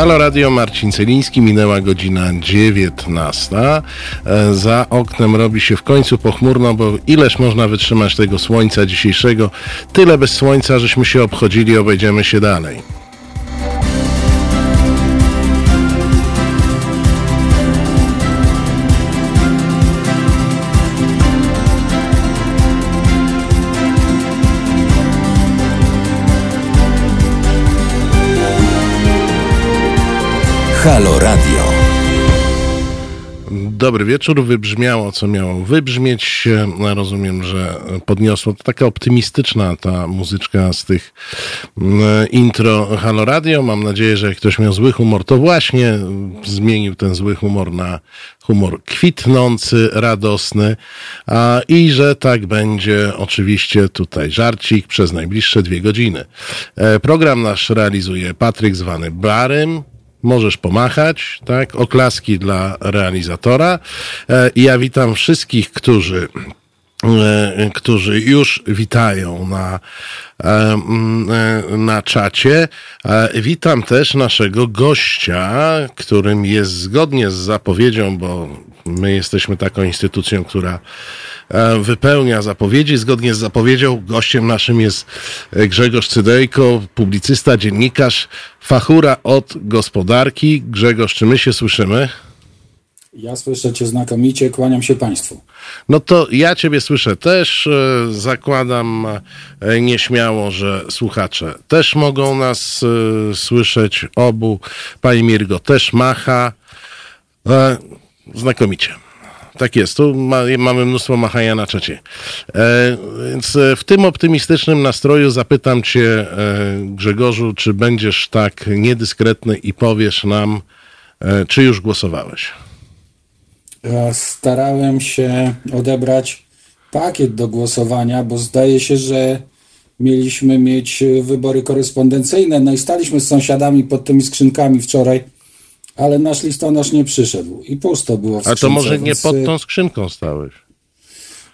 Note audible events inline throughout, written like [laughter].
Halo Radio Marcin Celiński, minęła godzina 19. E, za oknem robi się w końcu pochmurno, bo ileż można wytrzymać tego słońca dzisiejszego? Tyle bez słońca, żeśmy się obchodzili, obejdziemy się dalej. Halo Radio. Dobry wieczór. Wybrzmiało, co miało wybrzmieć. Rozumiem, że podniosło. To taka optymistyczna ta muzyczka z tych mm, intro Halo Radio. Mam nadzieję, że jak ktoś miał zły humor, to właśnie zmienił ten zły humor na humor kwitnący, radosny. A, I że tak będzie oczywiście tutaj żarcik przez najbliższe dwie godziny. E, program nasz realizuje Patryk zwany Barym możesz pomachać, tak? Oklaski dla realizatora. E, ja witam wszystkich, którzy którzy już witają na, e, na czacie. Witam też naszego gościa, którym jest zgodnie z zapowiedzią, bo my jesteśmy taką instytucją, która wypełnia zapowiedzi. Zgodnie z zapowiedzią gościem naszym jest Grzegorz Cydejko, publicysta, dziennikarz, fachura od gospodarki. Grzegorz, czy my się słyszymy? Ja słyszę Cię znakomicie, kłaniam się Państwu. No to ja Ciebie słyszę też. E, zakładam e, nieśmiało, że słuchacze też mogą nas e, słyszeć. Obu. Pani Mirgo też macha. Znakomicie. Tak jest, tu ma, mamy mnóstwo machania na czacie. E, więc w tym optymistycznym nastroju zapytam Cię, e, Grzegorzu, czy będziesz tak niedyskretny i powiesz nam, e, czy już głosowałeś? Starałem się odebrać pakiet do głosowania, bo zdaje się, że mieliśmy mieć wybory korespondencyjne. No i staliśmy z sąsiadami pod tymi skrzynkami wczoraj ale nasz listonosz nie przyszedł i pusto było w skrzynce. A to może nie pod tą skrzynką stałeś?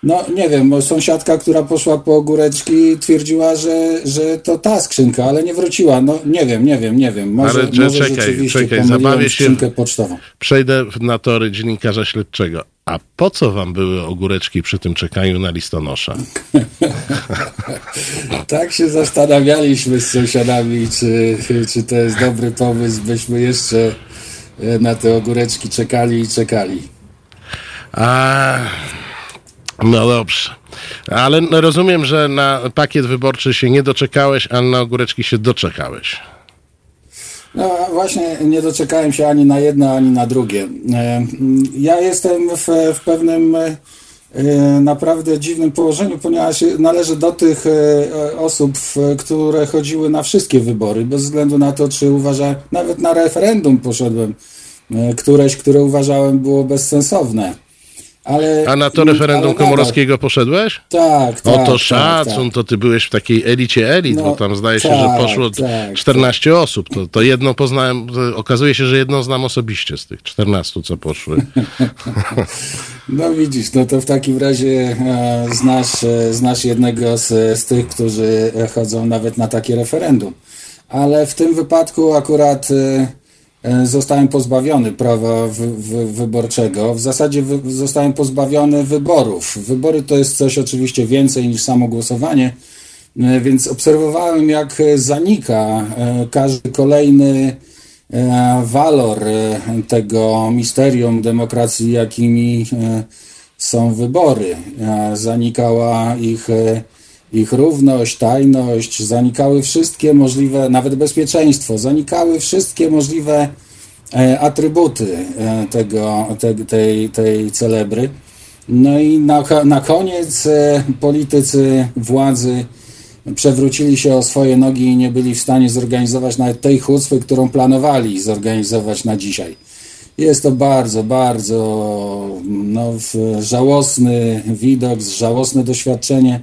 No nie wiem, sąsiadka, która poszła po ogóreczki twierdziła, że, że to ta skrzynka, ale nie wróciła. No nie wiem, nie wiem, nie wiem. Może, ale, może czekaj, czekaj, zabawię się, pocztową. Przejdę na tory dziennikarza śledczego. A po co wam były ogóreczki przy tym czekaniu na listonosza? [laughs] tak się zastanawialiśmy z sąsiadami, czy, czy to jest dobry pomysł, byśmy jeszcze E, na te ogóreczki czekali i czekali. A, no dobrze. Ale rozumiem, że na pakiet wyborczy się nie doczekałeś, a na ogóreczki się doczekałeś. No właśnie nie doczekałem się ani na jedno, ani na drugie. E, ja jestem w, w pewnym e, naprawdę dziwnym położeniu, ponieważ należę do tych osób, które chodziły na wszystkie wybory, bez względu na to, czy uważa, nawet na referendum poszedłem E, któreś, które uważałem było bezsensowne. Ale, A na to referendum Komorowskiego poszedłeś? Tak, tak. O to tak, szacun, tak. to ty byłeś w takiej elicie elit, no, bo tam zdaje się, tak, że poszło tak, 14 tak. osób. To, to jedno poznałem, to okazuje się, że jedno znam osobiście z tych 14, co poszły. [laughs] no widzisz, no to w takim razie e, znasz, e, znasz jednego z, z tych, którzy chodzą nawet na takie referendum. Ale w tym wypadku akurat... E, zostałem pozbawiony prawa wy, wy, wyborczego. W zasadzie zostałem pozbawiony wyborów. Wybory to jest coś oczywiście więcej niż samo głosowanie, e, więc obserwowałem, jak zanika e, każdy kolejny walor tego misterium demokracji, jakimi są wybory. Zanikała ich, ich równość, tajność, zanikały wszystkie możliwe, nawet bezpieczeństwo, zanikały wszystkie możliwe E, atrybuty e, tego, te, tej, tej celebry. No i na, na koniec e, politycy władzy przewrócili się o swoje nogi i nie byli w stanie zorganizować nawet tej chucpy, którą planowali zorganizować na dzisiaj. Jest to bardzo, bardzo no, żałosny widok, żałosne doświadczenie.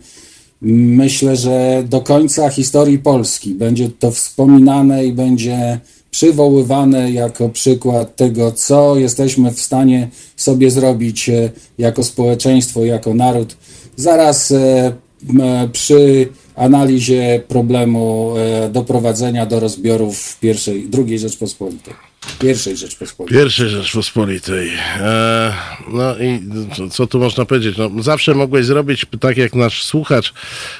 Myślę, że do końca historii Polski będzie to wspominane i będzie przywoływane jako przykład tego, co jesteśmy w stanie sobie zrobić e, jako społeczeństwo, jako naród. Zaraz e, przy analizie problemu doprowadzenia do rozbiorów pierwszej, drugiej Rzeczpospolitej. Pierwszej Rzeczpospolitej. Pierwszej Rzeczpospolitej. E, no i co, co, tu można powiedzieć? No, zawsze mogłeś zrobić, tak jak nasz słuchacz,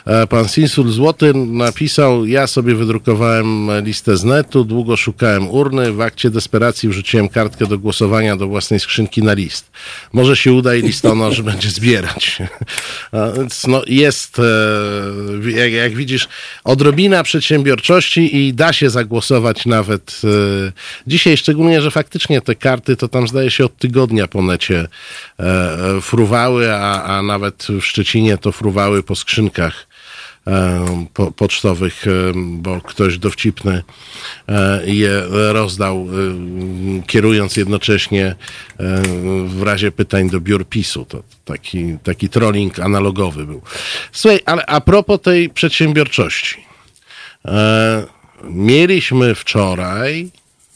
e, pan Sinsul Złoty napisał, ja sobie wydrukowałem listę z netu, długo szukałem urny, w akcie desperacji wrzuciłem kartkę do głosowania do własnej skrzynki na list. Może się uda i listonosz [laughs] będzie zbierać. Więc no, jest, e, jak, jak, widzisz, odrobina przedsiębiorczości i da się zagłosować nawet e, dzisiaj szczególnie, że faktycznie te karty to tam zdaje się od tygodnia po necie e, fruwały, a, a nawet w Szczecinie to fruwały po skrzynkach e, po, pocztowych, e, bo ktoś dowcipny e, je rozdał, e, kierując jednocześnie e, w razie pytań do biur PiSu. To taki, taki trolling analogowy był. Słuchaj, ale a propos tej przedsiębiorczości. Mieliśmy wczoraj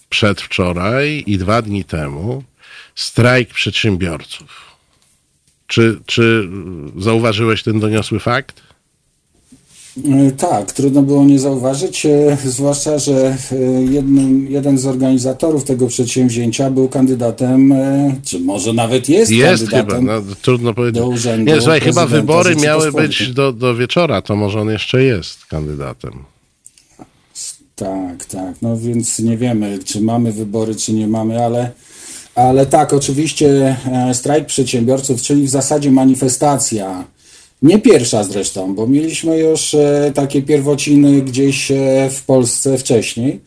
przedwczoraj i dwa dni temu strajk przedsiębiorców. Czy, czy zauważyłeś ten doniosły fakt? E, tak, trudno było nie zauważyć, e, zwłaszcza, że e, jednym, jeden z organizatorów tego przedsięwzięcia był kandydatem, czy może nawet jest, jest kandydatem chyba, no, trudno powiedzieć. do urzędu. Nie, słuchaj, chyba wybory miały być do, do wieczora, to może on jeszcze jest kandydatem. Tak, tak. No więc nie wiemy, czy mamy wybory, czy nie mamy, ale, ale tak, oczywiście e, strajk przedsiębiorców, czyli w zasadzie manifestacja. Nie pierwsza zresztą, bo mieliśmy już e, takie pierwociny gdzieś e, w Polsce wcześniej,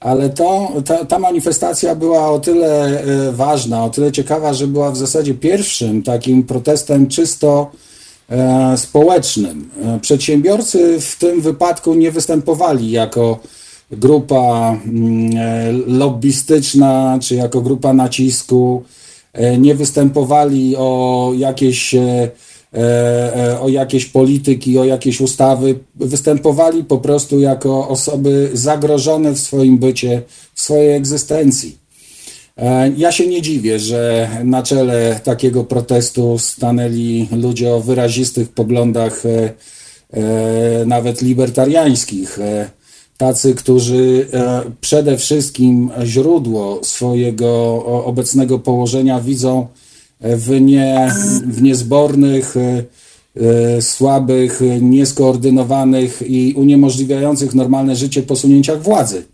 ale to, ta, ta manifestacja była o tyle ważna, o tyle ciekawa, że była w zasadzie pierwszym takim protestem czysto społecznym. Przedsiębiorcy w tym wypadku nie występowali jako grupa mm, e, lobbystyczna, czy jako grupa nacisku, e, nie występowali o jakieś, e, o jakieś polityki, o jakieś ustawy, występowali po prostu jako osoby zagrożone w swoim bycie, w swojej egzystencji. Ja się nie dziwię, że na czele takiego protestu stanęli ludzie o wyrazistych poglądach, nawet libertariańskich tacy, którzy e, przede wszystkim źródło swojego obecnego położenia widzą w, nie, w niezbornych, e, e, słabych, nieskoordynowanych i uniemożliwiających normalne życie posunięciach władzy.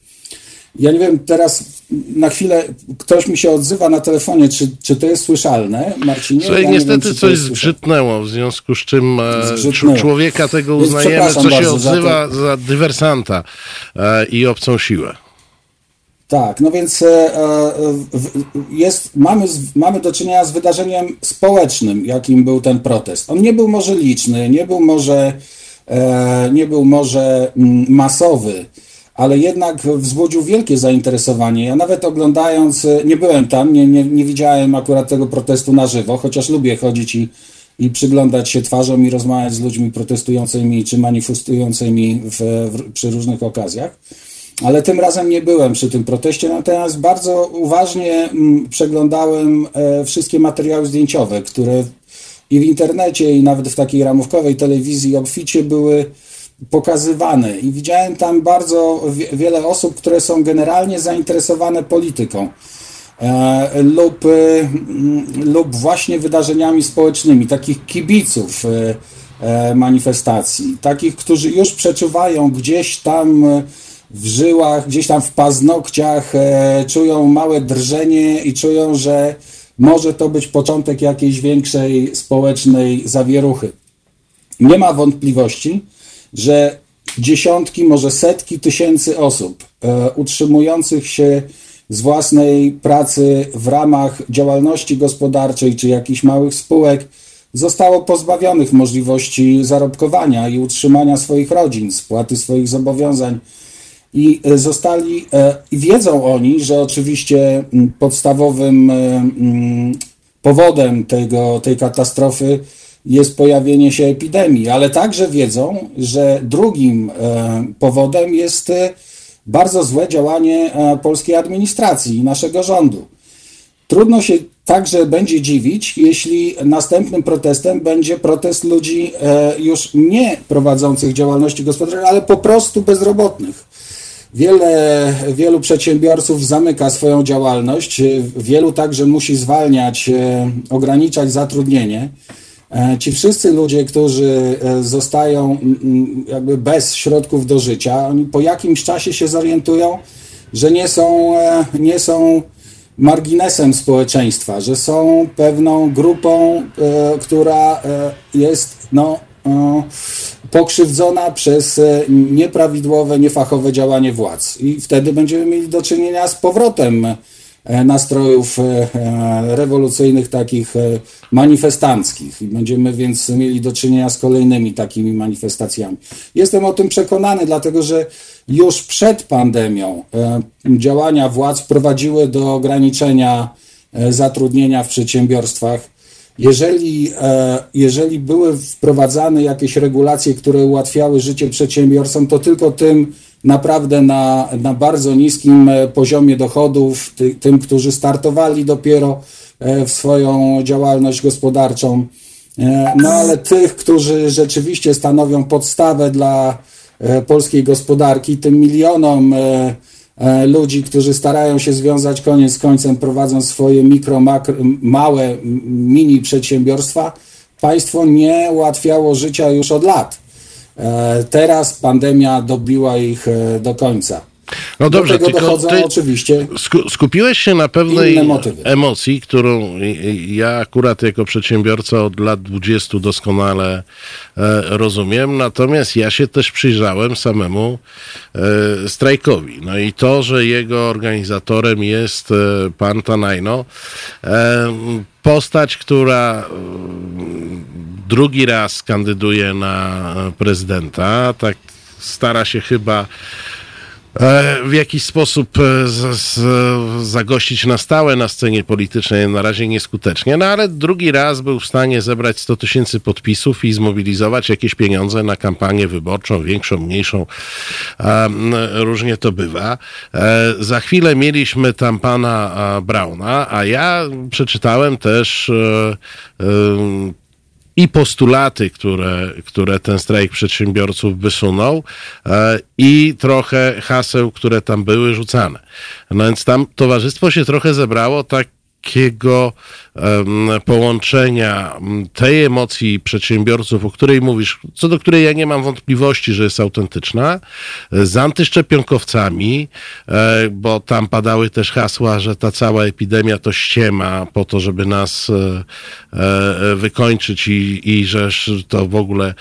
Ja nie wiem, teraz na chwilę ktoś mi się odzywa na telefonie, czy, czy to jest słyszalne, Marcinie? Słuchaj, ja niestety wiem, coś zgrzytnęło, w związku z czym e, zgrzytnęło. człowieka tego uznajemy, co się odzywa za, za dywersanta e, i obcą siłę. Tak, no więc e, jest, mamy, mamy do czynienia z wydarzeniem społecznym, jakim był ten protest. On nie był może liczny, nie był może, nie był może mm, masowy, ale jednak wzbudził wielkie zainteresowanie. Ja nawet oglądając, e, nie byłem tam, nie, nie, nie widziałem akurat tego protestu na żywo, chociaż lubię chodzić i, i przyglądać się twarzom i rozmawiać z ludźmi protestującymi czy manifestującymi w, w, przy różnych okazjach. Ale tym razem nie byłem przy tym proteście, natomiast bardzo uważnie mm, przeglądałem e, wszystkie materiały zdjęciowe, które i w internecie, i nawet w takiej ramówkowej telewizji obficie były pokazywane i widziałem tam bardzo wiele osób, które są generalnie zainteresowane polityką e, lub, e, lub właśnie wydarzeniami społecznymi, takich kibiców e, manifestacji, takich, którzy już przeczuwają gdzieś tam w żyłach, gdzieś tam w paznokciach, czują małe drżenie i czują, że może to być początek jakiejś większej społecznej zawieruchy. Nie ma wątpliwości, że dziesiątki, może setki tysięcy osób e, utrzymujących się z własnej pracy w ramach działalności gospodarczej czy jakichś małych spółek zostało pozbawionych możliwości zarobkowania i utrzymania swoich rodzin, spłaty swoich zobowiązań. I e, zostali, e, i wiedzą oni, że oczywiście podstawowym powodem tego, tej katastrofy jest pojawienie się epidemii, ale także wiedzą, że drugim e, powodem jest e, bardzo złe działanie e, polskiej administracji i naszego rządu. Trudno się Także będzie dziwić, jeśli następnym protestem będzie protest ludzi już nie prowadzących działalności gospodarczej, ale po prostu bezrobotnych. Wiele, wielu przedsiębiorców zamyka swoją działalność, wielu także musi zwalniać, ograniczać zatrudnienie. E, ci wszyscy ludzie, którzy zostają jakby bez środków do życia, oni po jakimś czasie się zorientują, że nie są, nie są marginesem społeczeństwa, że są pewną grupą, e, która e, jest no, e, pokrzywdzona przez e, nieprawidłowe, niefachowe działanie władz. I wtedy będziemy mieli do czynienia z powrotem e, nastrojów e, rewolucyjnych, takich manifestanckich. I będziemy więc mieli do czynienia z kolejnymi takimi manifestacjami. Jestem o tym przekonany, dlatego że już przed pandemią e, działania władz prowadziły do ograniczenia e, zatrudnienia w przedsiębiorstwach. Jeżeli, e, jeżeli były wprowadzane jakieś regulacje, które ułatwiały życie przedsiębiorcom, to tylko tym naprawdę na, na bardzo niskim poziomie dochodów, ty, tym, którzy startowali dopiero w swoją działalność gospodarczą. No ale tych, którzy rzeczywiście stanowią podstawę dla E, polskiej gospodarki, tym milionom e, e, ludzi, którzy starają się związać koniec z końcem, prowadząc swoje mikro, makro, małe, mini przedsiębiorstwa, państwo nie ułatwiało życia już od lat. Teraz pandemia dobiła ich do końca. No dobrze, Do dochodzą ty oczywiście skupiłeś się na pewnej emocji, którą ja akurat jako przedsiębiorca od lat 20 doskonale e, rozumiem, natomiast ja się też przyjrzałem samemu e, strajkowi. No i to, że jego organizatorem jest e, pan Tanajno, e, postać, która drugi raz kandyduje na prezydenta, tak stara się chyba E, w jakiś sposób e, z, z, zagościć na stałe na scenie politycznej, na razie nieskutecznie, no ale drugi raz był w stanie zebrać 100 tysięcy podpisów i zmobilizować jakieś pieniądze na kampanię wyborczą, większą, mniejszą, różnie to bywa. E, za chwilę mieliśmy tam pana Brauna, a ja przeczytałem też i postulaty, które, które ten strajk przedsiębiorców wysunął, e, i trochę haseł, które tam były rzucane. No więc tam towarzystwo się trochę zebrało tak takiego połączenia tej emocji przedsiębiorców, o której mówisz, co do której ja nie mam wątpliwości, że jest autentyczna, z antyszczepionkowcami, e, bo tam padały też hasła, że ta cała epidemia to ściema po to, żeby nas e, e, wykończyć i, i że to w ogóle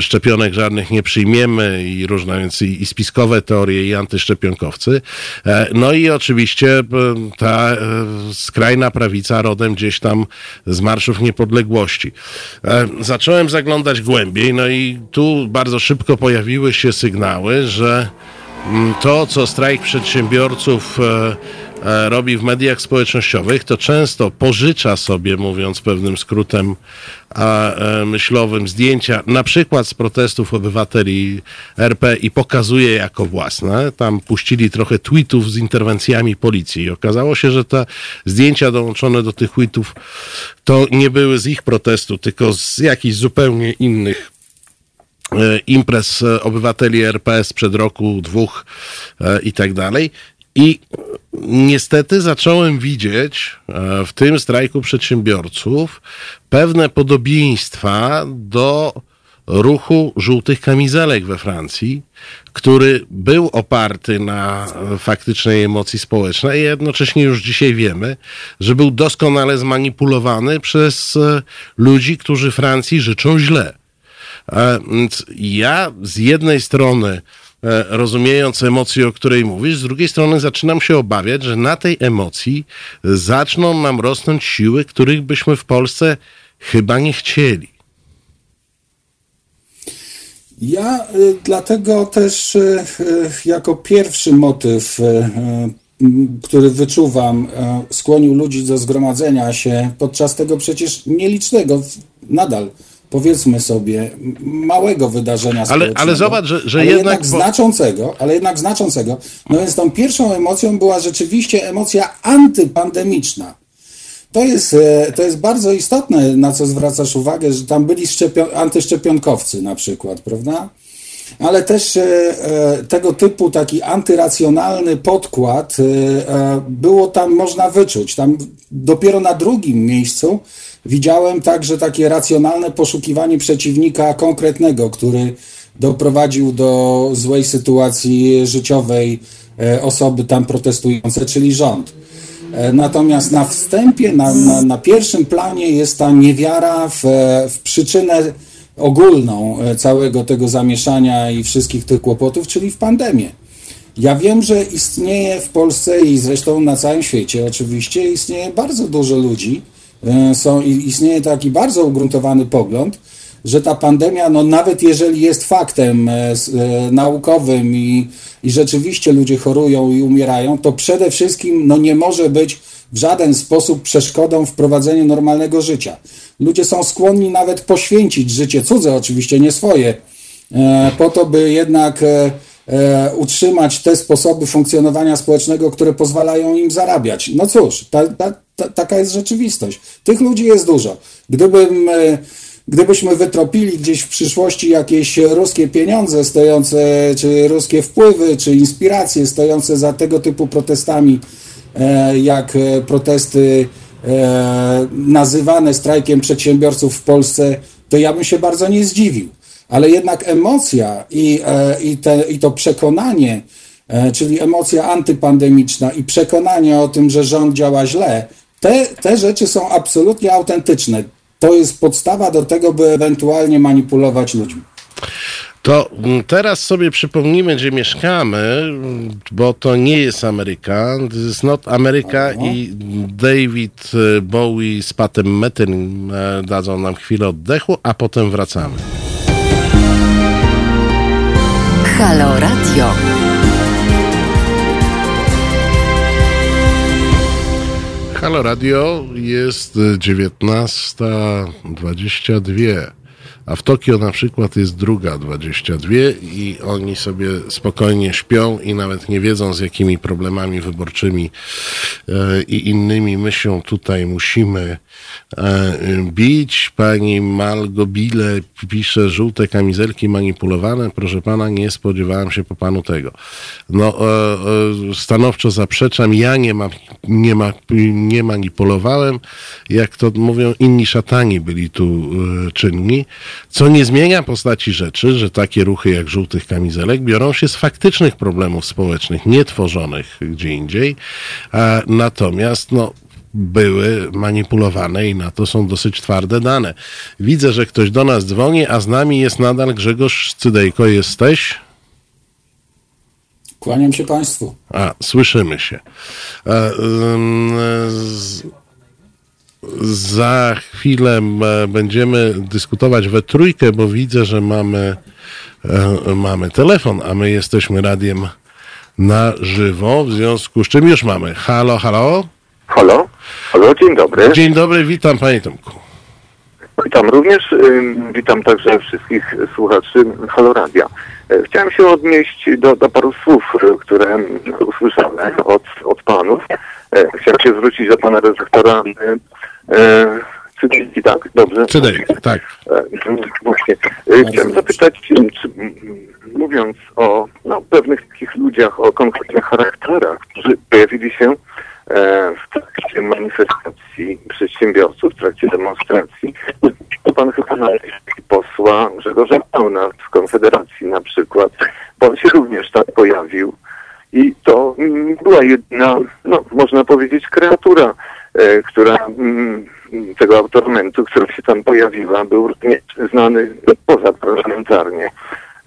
szczepionek żadnych nie przyjmiemy i różne, więc i, i spiskowe teorie i antyszczepionkowcy. No i oczywiście ta skrajna prawica rodem gdzieś tam z marszów niepodległości. E, zacząłem zaglądać głębiej, no i tu bardzo szybko pojawiły się sygnały, że mm, to, co strajk przedsiębiorców e, robi w mediach społecznościowych, to często pożycza sobie, mówiąc pewnym skrótem e, myślowym, zdjęcia na przykład z protestów obywateli RP i pokazuje jako własne. Tam puścili trochę tweetów z interwencjami policji i okazało się, że te zdjęcia dołączone do tych tweetów to nie były z ich protestu, tylko z jakichś zupełnie innych e, imprez obywateli RP sprzed roku, dwóch i tak dalej. I niestety zacząłem widzieć e, w tym strajku przedsiębiorców pewne podobieństwa do ruchu żółtych kamizelek we Francji, który był oparty na faktycznej emocji społecznej, jednocześnie już dzisiaj wiemy, że był doskonale zmanipulowany przez e, ludzi, którzy Francji życzą źle. E, ja z jednej strony rozumiejąc emocję, o której mówisz. Z drugiej strony zaczynam się obawiać, że na tej emocji zaczną nam rosnąć siły, których byśmy w Polsce chyba nie chcieli. Ja y, dlatego też y, jako pierwszy motyw, który wyczuwam, skłonił ludzi do zgromadzenia się podczas tego przecież nielicznego nadal powiedzmy sobie, małego wydarzenia ale, ale zobacz, że, że ale jednak... jednak znaczącego, ale jednak znaczącego. No więc tą pierwszą emocją była rzeczywiście emocja antypandemiczna. to jest, to jest bardzo istotne, na co zwracasz uwagę, że tam byli antyszczepionkowcy na przykład, prawda? ale też tego typu taki antyracjonalny podkład było tam można wyczuć. Tam dopiero na drugim miejscu widziałem także takie racjonalne poszukiwanie przeciwnika konkretnego, który doprowadził do złej sytuacji życiowej e, osoby tam protestujące, czyli rząd. E, natomiast na wstępie, na, na, na pierwszym planie jest ta niewiara w, w przyczynę ogólną e, całego tego zamieszania i wszystkich tych kłopotów, czyli w pandemię. Ja wiem, że istnieje w Polsce i zresztą na całym świecie oczywiście istnieje bardzo dużo ludzi, są, istnieje taki bardzo ugruntowany pogląd, że ta pandemia, no nawet jeżeli jest faktem e, e, naukowym i, i rzeczywiście ludzie chorują i umierają, to przede wszystkim no nie może być w żaden sposób przeszkodą w prowadzeniu normalnego życia. Ludzie są skłonni nawet poświęcić życie cudze, oczywiście nie swoje, e, po to, by jednak utrzymać te sposoby funkcjonowania społecznego, które pozwalają im zarabiać. No cóż, ta, ta, ta, taka jest rzeczywistość. Tych ludzi jest dużo. Gdybym Gdybyśmy wytropili gdzieś w przyszłości jakieś ruskie pieniądze stojące, czy ruskie wpływy, czy inspiracje stojące za tego typu protestami, e, jak e, protesty e, nazywane strajkiem przedsiębiorców w Polsce, to ja bym się bardzo nie zdziwił. Ale jednak emocja i, i, te, i to przekonanie, czyli emocja antypandemiczna i przekonanie o tym, że rząd działa źle, te, te rzeczy są absolutnie autentyczne to jest podstawa do tego, by ewentualnie manipulować ludźmi. To mm, teraz sobie przypomnijmy, gdzie mieszkamy, bo to nie jest Ameryka. This is not America i David e, Bowie z Patem Metyn e, dadzą nam chwilę oddechu, a potem wracamy. Halo Radio. Halo Radio jest 19.22 a w Tokio na przykład jest druga 22 i oni sobie spokojnie śpią i nawet nie wiedzą z jakimi problemami wyborczymi e, i innymi my się tutaj musimy e, bić. Pani Malgobile pisze żółte kamizelki manipulowane. Proszę pana, nie spodziewałem się po panu tego. No, e, stanowczo zaprzeczam. Ja nie, ma, nie, ma, nie manipulowałem. Jak to mówią, inni szatani byli tu czynni. Co nie zmienia postaci rzeczy, że takie ruchy jak żółtych kamizelek biorą się z faktycznych problemów społecznych, nie tworzonych gdzie indziej, a natomiast no, były manipulowane i na to są dosyć twarde dane. Widzę, że ktoś do nas dzwoni, a z nami jest nadal Grzegorz Cydejko. Jesteś? Kłaniam się Państwu. A, słyszymy się. E, za chwilę e, będziemy dyskutować we trójkę, bo widzę, że mamy, e, mamy telefon, a my jesteśmy radiem na żywo, w związku z czym już mamy. Halo, halo? Halo, halo, dzień dobry. Dzień dobry, witam panie Tomku. Witam również, witam także wszystkich słuchaczy Halo Radia. E, chciałem się odnieść do, do paru słów, które usłyszałem od, od panów. Chciałem się zwrócić do pana redaktora E, Cydejki, tak? Dobrze? Cydejki, tak. E, właśnie. E, chciałem zapytać, czy, mówiąc o no, pewnych takich ludziach, o konkretnych charakterach, którzy pojawili się w trakcie manifestacji przedsiębiorców, w trakcie demonstracji, to pan chyba na posła Grzegorza Pauna w Konfederacji na przykład, bo on się również tak pojawił i to była jedna, no można powiedzieć, kreatura która mm, tego autormentu, która się tam pojawiła, był znany pozaparlamentarnie.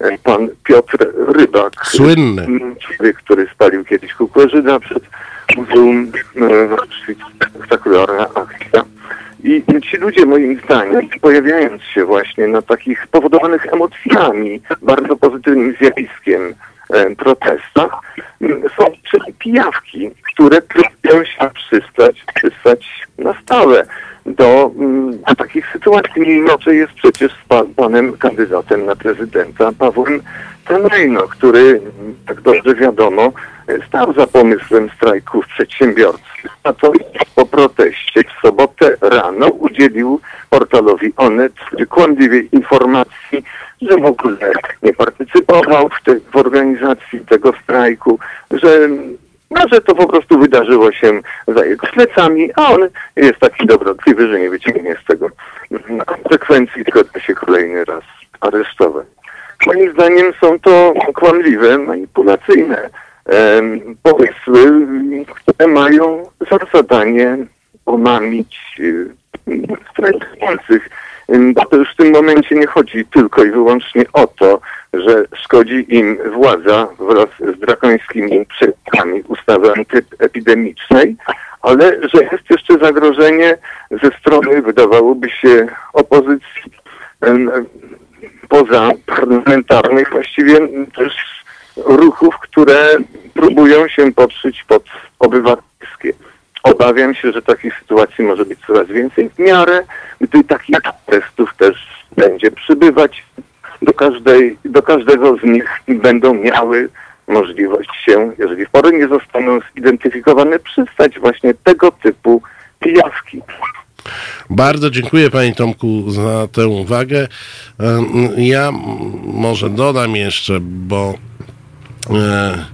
E, pan Piotr Rybak. Słynny. Mm, człowiek, który spalił kiedyś kukłę Żyda przed Muzeum e, Spektakularna Akcja. I ci ludzie, moim zdaniem, pojawiając się właśnie na takich powodowanych emocjami, bardzo pozytywnym zjawiskiem, E, protestach są czyli pijawki, które próbują się przystać, przystać na stałe do, mm, do takich sytuacji, że jest przecież panem kandydatem na prezydenta Pawłem Tenrejno, który, tak dobrze wiadomo, stał za pomysłem strajków przedsiębiorców. A to po proteście w sobotę rano udzielił portalowi Onet kłamliwej informacji, że w ogóle nie partycypował w, te, w organizacji tego strajku, że no, że to po prostu wydarzyło się za jego plecami, a on jest taki dobrotliwy, że nie wyciągnie z tego konsekwencji, tylko da się kolejny raz aresztować. Moim zdaniem są to kłamliwe, manipulacyjne em, pomysły, które mają za zadanie omamić e, strajkujących. Bo to już w tym momencie nie chodzi tylko i wyłącznie o to, że szkodzi im władza wraz z drakońskimi przepisami ustawy antyepidemicznej, ale że jest jeszcze zagrożenie ze strony, wydawałoby się, opozycji pozaparlamentarnych, właściwie też ruchów, które próbują się podszyć pod obywatelskie. Obawiam się, że takich sytuacji może być coraz więcej w miarę, gdy takich testów też będzie przybywać. Do, każdej, do każdego z nich będą miały możliwość się, jeżeli w pory nie zostaną zidentyfikowane, przystać właśnie tego typu pijawki. Bardzo dziękuję Panie Tomku za tę uwagę. Ja może dodam jeszcze, bo e,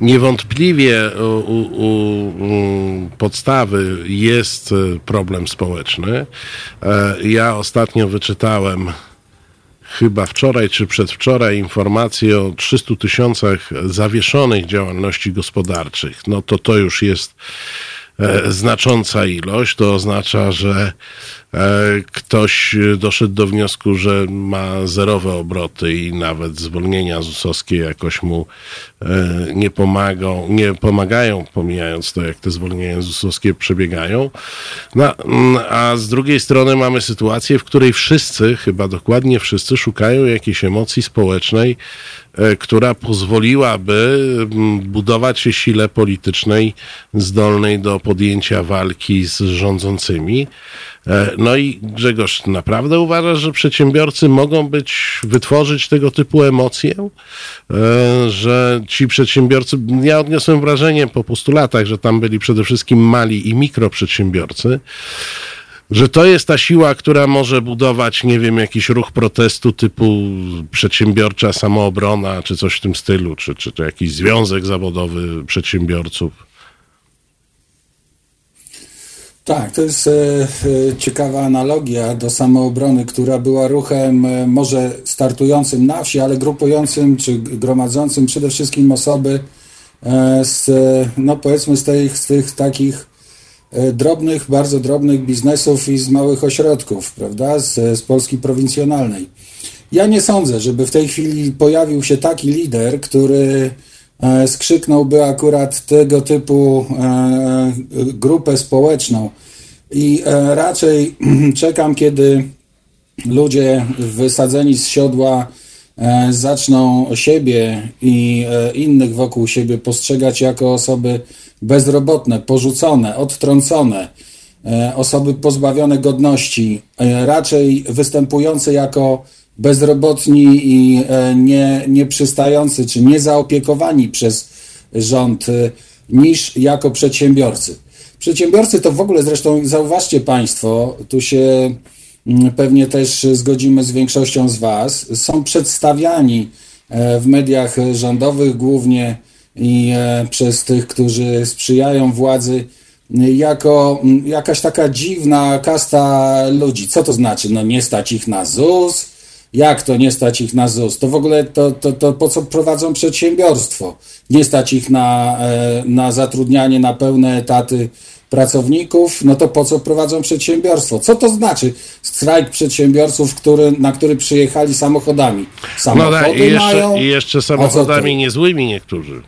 niewątpliwie u, u, u podstawy jest problem społeczny. E, ja ostatnio wyczytałem chyba wczoraj czy przedwczoraj informację o 300 tysiącach zawieszonych działalności gospodarczych. No to to już jest znacząca ilość. To oznacza, że e, ktoś doszedł do wniosku, że ma zerowe obroty i nawet zwolnienia ZUS-owskie jakoś mu e, nie pomagą, nie pomagają, pomijając to, jak te zwolnienia ZUS-owskie przebiegają. No, a z drugiej strony mamy sytuację, w której wszyscy, chyba dokładnie wszyscy, szukają jakiejś emocji społecznej, E, która pozwoliłaby mm, budować się sile politycznej zdolnej do podjęcia walki z rządzącymi. E, no i Grzegorz, naprawdę uważasz, że przedsiębiorcy mogą być, wytworzyć tego typu emocje? E, że ci przedsiębiorcy, ja odniosłem wrażenie po postulatach, że tam byli przede wszystkim mali i mikroprzedsiębiorcy, że to jest ta siła, która może budować, nie wiem, jakiś ruch protestu typu przedsiębiorcza samoobrona, czy coś w tym stylu, czy, czy, czy jakiś związek zawodowy przedsiębiorców. Tak, to jest e, e, ciekawa analogia do samoobrony, która była ruchem e, może startującym na wsi, ale grupującym czy gromadzącym przede wszystkim osoby e, z, no powiedzmy z tych, z tych takich E, drobnych, bardzo drobnych biznesów i z małych ośrodków, prawda, z, z Polski prowincjonalnej. Ja nie sądzę, żeby w tej chwili pojawił się taki lider, który e, skrzyknąłby akurat tego typu e, grupę społeczną. I raczej [clears throat] czekam, kiedy ludzie wysadzeni z siodła zaczną siebie i innych wokół siebie postrzegać jako osoby bezrobotne, porzucone, odtrącone, e, osoby pozbawione godności, e, raczej występujące jako bezrobotni i e, nie, nieprzystający czy niezaopiekowani przez rząd, niż jako przedsiębiorcy. Przedsiębiorcy to w ogóle zresztą zauważcie Państwo, tu się mm, pewnie też zgodzimy z większością z Was, są przedstawiani w mediach rządowych głównie i e, przez tych, którzy sprzyjają władzy, jako jakaś taka dziwna kasta ludzi. Co to znaczy? No nie stać ich na ZUS? Jak to nie stać ich na ZUS? To w ogóle to, to, to po co prowadzą przedsiębiorstwo? Nie stać ich na, e, na zatrudnianie na pełne etaty pracowników, no to po co prowadzą przedsiębiorstwo? Co to znaczy strajk przedsiębiorców, który, na który przyjechali samochodami? Samochody no tak, i jeszcze, mają. I jeszcze samochodami niezłymi niektórzy.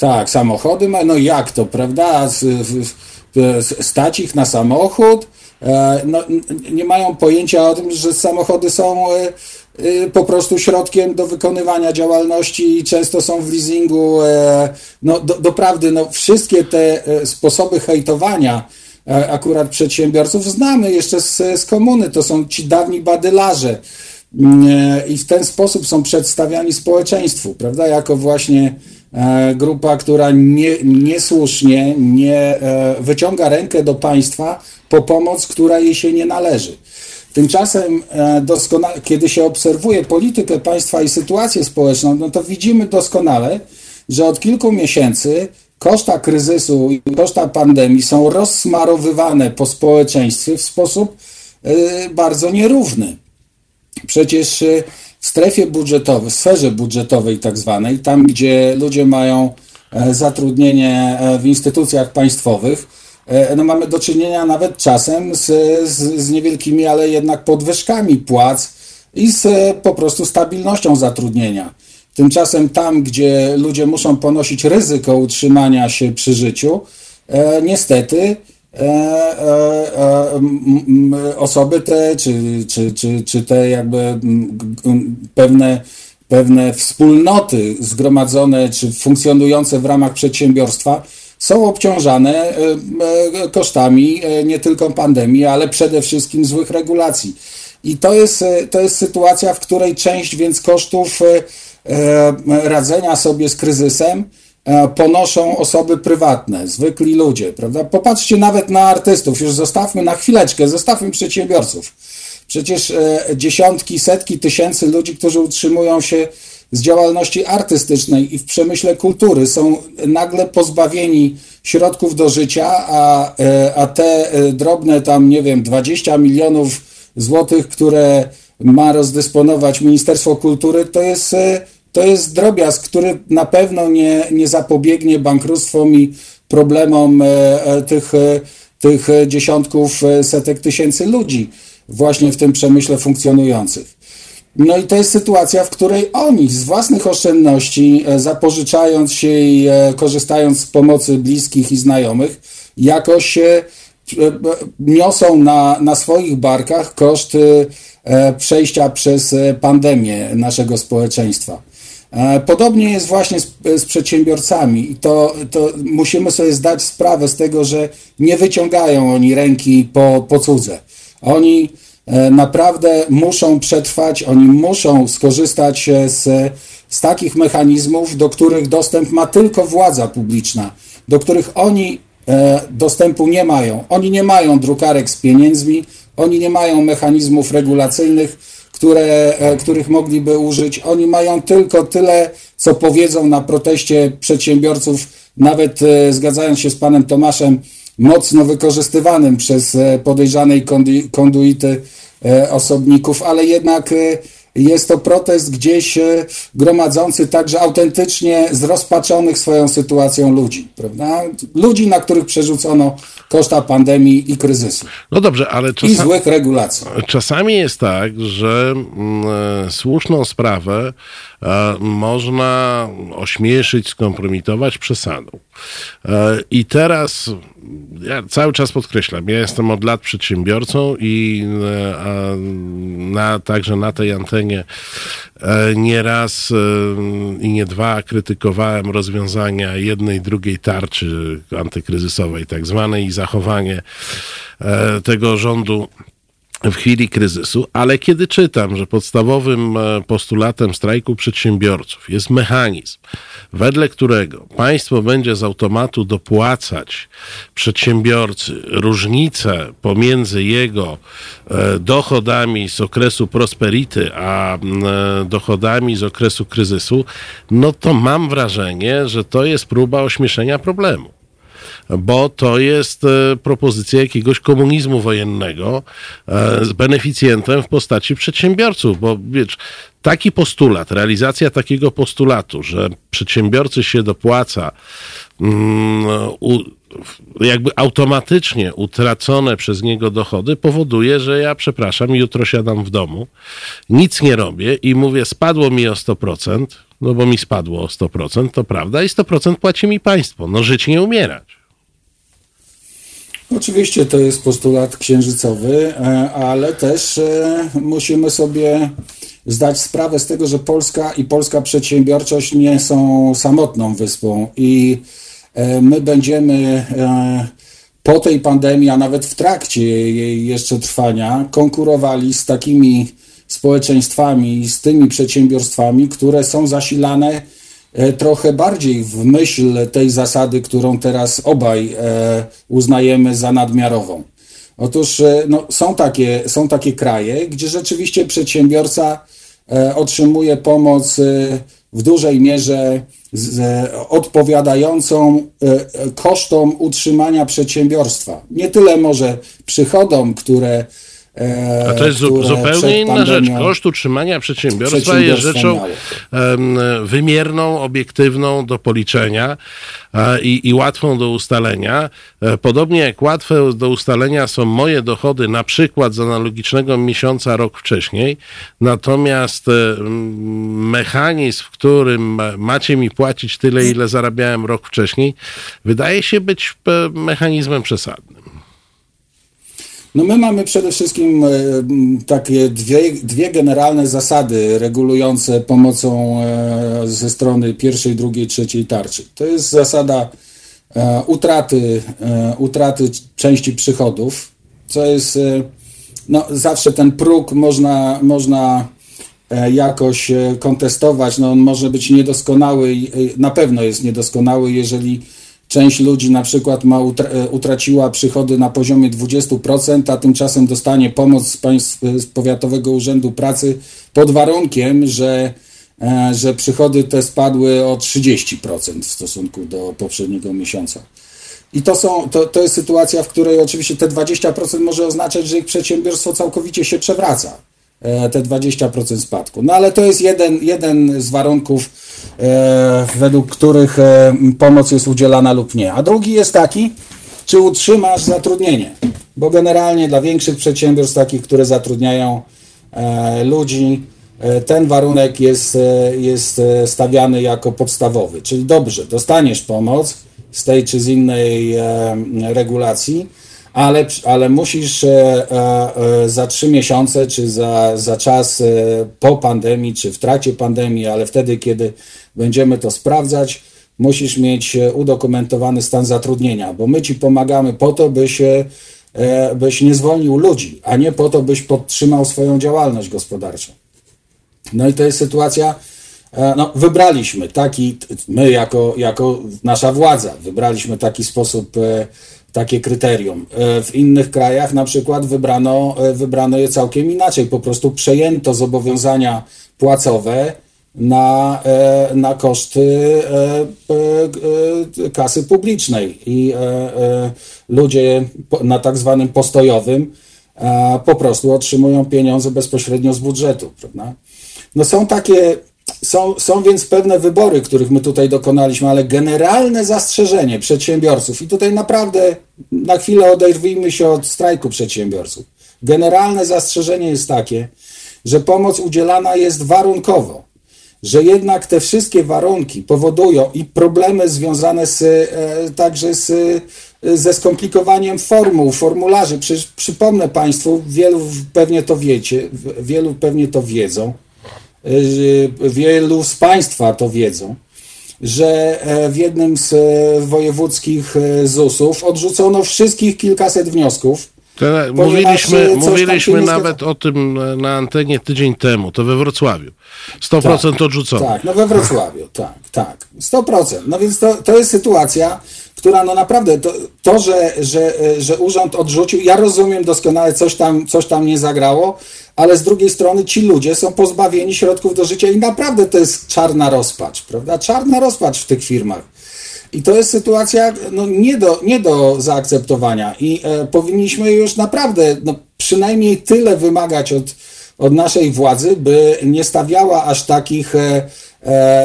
Tak, samochody ma, no jak to, prawda? Stać ich na samochód, e, no, nie mają pojęcia o tym, że samochody są e, e, po prostu środkiem do wykonywania działalności i często są w leasingu. No, do, doprawdy, no, wszystkie te sposoby hejtowania akurat przedsiębiorców znamy jeszcze z, z komuny. To są ci dawni badylarze i w ten sposób są przedstawiani społeczeństwu, prawda, jako właśnie grupa, która nie, niesłusznie nie wyciąga rękę do państwa po pomoc, która jej się nie należy. Tymczasem, kiedy się obserwuje politykę państwa i sytuację społeczną, no to widzimy doskonale, że od kilku miesięcy koszta kryzysu i koszta pandemii są rozsmarowywane po społeczeństwie w sposób bardzo nierówny. Przecież w strefie budżetowej, w sferze budżetowej tak zwanej, tam gdzie ludzie mają e, zatrudnienie e, w instytucjach państwowych, e, no mamy do czynienia nawet czasem z, z, z niewielkimi, ale jednak podwyżkami płac i z po prostu stabilnością zatrudnienia. Tymczasem tam, gdzie ludzie muszą ponosić ryzyko utrzymania się przy życiu, niestety e, e, e osoby te, czy, czy, czy, czy te jakby pewne, pewne wspólnoty zgromadzone, czy funkcjonujące w ramach przedsiębiorstwa, są obciążane e, e, kosztami nie tylko pandemii, ale przede wszystkim złych regulacji. I to jest, to jest sytuacja, w której część więc kosztów E, radzenia sobie z kryzysem e, ponoszą osoby prywatne, zwykli ludzie, prawda? Popatrzcie nawet na artystów, już zostawmy na chwileczkę, zostawmy przedsiębiorców. Przecież e, dziesiątki, setki tysięcy ludzi, którzy utrzymują się z działalności artystycznej i w przemyśle kultury są nagle pozbawieni środków do życia, a, a te drobne tam, nie wiem, 20 milionów złotych, które ma rozdysponować Ministerstwo Kultury, to jest, e, to jest drobiazg, który na pewno nie, nie zapobiegnie bankructwom i problemom e, e, tych, tych dziesiątków, setek tysięcy ludzi właśnie w tym przemyśle funkcjonujących. No i to jest sytuacja, w której oni z własnych oszczędności, zapożyczając się i korzystając z pomocy bliskich i znajomych, jakoś niosą na, na swoich barkach koszty E, przejścia przez e, pandemię naszego społeczeństwa. E, podobnie jest właśnie z, z, przedsiębiorcami i to, to musimy sobie zdać sprawę z tego, że nie wyciągają oni ręki po, po cudze. Oni naprawdę muszą przetrwać, oni muszą skorzystać z, z takich mechanizmów, do których dostęp ma tylko władza publiczna, do których oni dostępu nie mają. Oni nie mają drukarek z pieniędzmi, oni nie mają mechanizmów regulacyjnych, które, e, których mogliby użyć. Oni mają tylko tyle, co powiedzą na proteście przedsiębiorców, nawet e, zgadzając się z panem Tomaszem, mocno wykorzystywanym przez e, podejrzanej konduity osobników, ale jednak jest to protest gdzieś gromadzący także autentycznie zrozpaczonych swoją sytuacją ludzi, prawda? Ludzi, na których przerzucono koszta pandemii i kryzysu. No dobrze, ale czasami, i złych regulacji. Czasami jest tak, że mm, e, słuszną sprawę można ośmieszyć, skompromitować przesadą. E, I teraz ja cały czas podkreślam, ja jestem od lat przedsiębiorcą i e, na, także na tej antenie e, nie raz i nie dwa krytykowałem rozwiązania jednej, drugiej tarczy antykryzysowej, tak zwanej, i zachowanie tego rządu w chwili kryzysu, ale kiedy czytam, że podstawowym e, postulatem strajku przedsiębiorców jest mechanizm, wedle którego państwo będzie z automatu dopłacać przedsiębiorcy różnicę pomiędzy jego e, dochodami z okresu prosperity, a e, dochodami z okresu kryzysu, no to mam wrażenie, że to jest próba ośmieszenia problemu bo to jest e, propozycja jakiegoś komunizmu wojennego e, z beneficjentem w postaci przedsiębiorców, bo wiesz, taki postulat, realizacja takiego postulatu, że przedsiębiorcy się dopłaca, mm, jakby automatycznie utracone przez niego dochody powoduje, że ja, przepraszam, jutro siadam w domu, nic nie robię i mówię, spadło mi o 100%, no bo mi spadło o 100%, to prawda, i 100% płaci mi państwo. No żyć nie umierać. Oczywiście to jest postulat księżycowy, e, ale też e, musimy sobie zdać sprawę z tego, że Polska i polska przedsiębiorczość nie są samotną wyspą i e, my będziemy po tej pandemii, a nawet w trakcie jej jeszcze trwania, konkurowali z takimi społeczeństwami, z tymi przedsiębiorstwami, które są zasilane trochę bardziej w myśl tej zasady, którą teraz obaj uznajemy za nadmiarową. Otóż no, są, takie, są takie kraje, gdzie rzeczywiście przedsiębiorca otrzymuje pomoc w dużej mierze odpowiadającą kosztom utrzymania przedsiębiorstwa. Nie tyle może przychodom, które E, A to jest zupełnie inna rzecz. Koszt utrzymania przedsiębiorstwa jest rzeczą wymierną, obiektywną do policzenia e, i, i łatwą do ustalenia. E, podobnie jak łatwe do ustalenia są moje dochody, na przykład z analogicznego miesiąca rok wcześniej, natomiast mechanizm, w którym macie mi płacić tyle, ile zarabiałem rok wcześniej, wydaje się być mechanizmem przesadnym. No my mamy przede wszystkim e, takie dwie, dwie generalne zasady regulujące pomocą e, ze strony pierwszej, drugiej, trzeciej tarczy. To jest zasada e, utraty, utraty części przychodów, co jest no, zawsze ten próg można, można jakoś kontestować. No, on może być niedoskonały, na pewno jest niedoskonały, jeżeli Część ludzi na przykład ma e, utraciła przychody na poziomie 20%, a tymczasem dostanie pomoc z, państw, z Powiatowego Urzędu Pracy pod warunkiem, że, e, że przychody te spadły o 30% w stosunku do poprzedniego miesiąca. I to, są, to, to jest sytuacja, w której oczywiście te 20% może oznaczać, że ich przedsiębiorstwo całkowicie się przewraca. E, te 20% spadku. No ale to jest jeden, jeden z warunków, e, według których e, pomoc jest udzielana lub nie. A drugi jest taki, czy utrzymasz zatrudnienie. Bo generalnie dla większych przedsiębiorstw, takich, które zatrudniają ludzi, ten warunek jest, jest stawiany jako podstawowy. Czyli dobrze, dostaniesz pomoc z tej czy z innej regulacji, ale, ale musisz e, e, e, za trzy miesiące, czy za, za czas po pandemii, czy w trakcie pandemii, ale wtedy, kiedy będziemy to sprawdzać, musisz mieć udokumentowany stan zatrudnienia, bo my ci pomagamy po to, byś, byś nie zwolnił ludzi, a nie po to, byś podtrzymał swoją działalność gospodarczą. No i to jest sytuacja, no, wybraliśmy taki, my jako, jako nasza władza, wybraliśmy taki sposób takie kryterium. E, w innych krajach na przykład wybrano, e, wybrano je całkiem inaczej. Po prostu przejęto zobowiązania płacowe na, e, na koszty kasy publicznej i ludzie na tak zwanym postojowym po prostu otrzymują pieniądze bezpośrednio z budżetu. Prawda? No są takie są, są więc pewne wybory, których my tutaj dokonaliśmy, ale generalne zastrzeżenie przedsiębiorców, i tutaj naprawdę na chwilę oderwijmy się od strajku przedsiębiorców. Generalne zastrzeżenie jest takie, że pomoc udzielana jest warunkowo, że jednak te wszystkie warunki powodują i problemy związane z, e, także z, e, ze skomplikowaniem formuł, formularzy. Przy, przypomnę Państwu, wielu pewnie to wiecie, wielu pewnie to wiedzą, wielu z Państwa to wiedzą, że e, w jednym z e, wojewódzkich e, ZUS-ów odrzucono wszystkich kilkaset wniosków. mówiliśmy mówiliśmy nawet o tym na antenie tydzień temu, to we Wrocławiu. 100% tak, odrzucono. Tak, no we Wrocławiu, tak, tak. 100%. No więc to, to jest sytuacja, która no naprawdę, to, to że, że, że urząd odrzucił, ja rozumiem doskonale, coś tam, coś tam nie zagrało, ale z drugiej strony ci ludzie są pozbawieni środków do życia i naprawdę to jest czarna rozpacz, prawda? Czarna rozpacz w tych firmach. I to jest sytuacja no, nie, do, nie do zaakceptowania i e, powinniśmy już naprawdę no, przynajmniej tyle wymagać od, od naszej władzy, by nie stawiała aż takich e,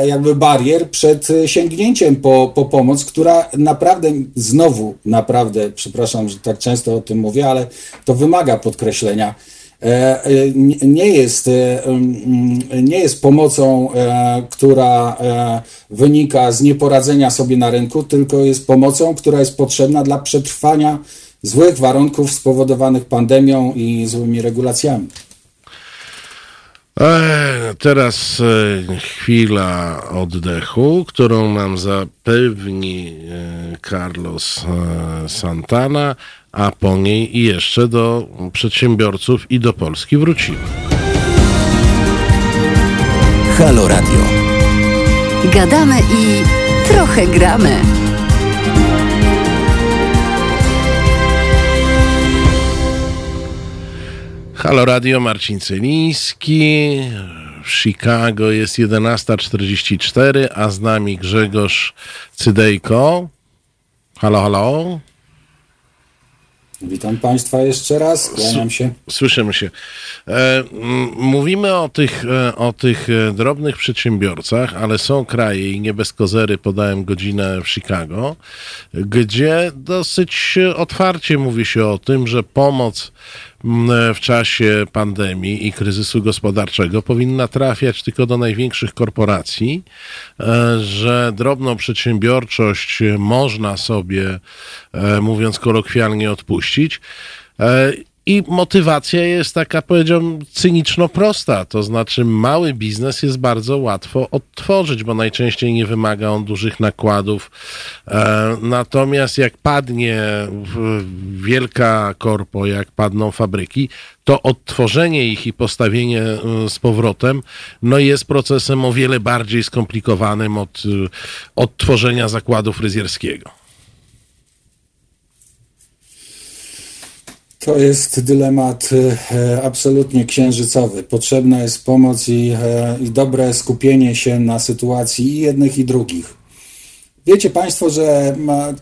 jakby barier przed sięgnięciem po, po pomoc, która naprawdę, znowu naprawdę, przepraszam, że tak często o tym mówię, ale to wymaga podkreślenia E, e, nie jest, e, mm, nie jest pomocą, która wynika z nieporadzenia sobie na rynku, tylko jest pomocą, która jest potrzebna dla przetrwania złych warunków spowodowanych pandemią i złymi regulacjami. Teraz chwila oddechu, którą nam zapewni Carlos Santana a po niej i jeszcze do przedsiębiorców i do Polski wrócimy. Halo Radio. Gadamy i trochę gramy. Halo Radio, Marcin Celiński. W Chicago jest 11.44, a z nami Grzegorz Cydejko. Halo, halo. Witam Państwa jeszcze raz, kłaniam się. Słyszymy się. E, mówimy o tych, e, o tych e, drobnych przedsiębiorcach, ale są kraje, i nie bez kozery podałem godzinę w Chicago, gdzie dosyć otwarcie mówi się o tym, że pomoc w czasie pandemii i kryzysu gospodarczego powinna trafiać tylko do największych korporacji, że drobną przedsiębiorczość można sobie, mówiąc kolokwialnie, odpuścić. I motywacja jest taka, powiedziałbym, cyniczno prosta. To znaczy, mały biznes jest bardzo łatwo odtworzyć, bo najczęściej nie wymaga on dużych nakładów. E, natomiast jak padnie wielka korpo, jak padną fabryki, to odtworzenie ich i postawienie e, z powrotem no jest procesem o wiele bardziej skomplikowanym od odtworzenia zakładu fryzjerskiego. To jest dylemat e, absolutnie księżycowy. Potrzebna jest pomoc i, e, i dobre skupienie się na sytuacji i jednych i drugich. Wiecie Państwo, że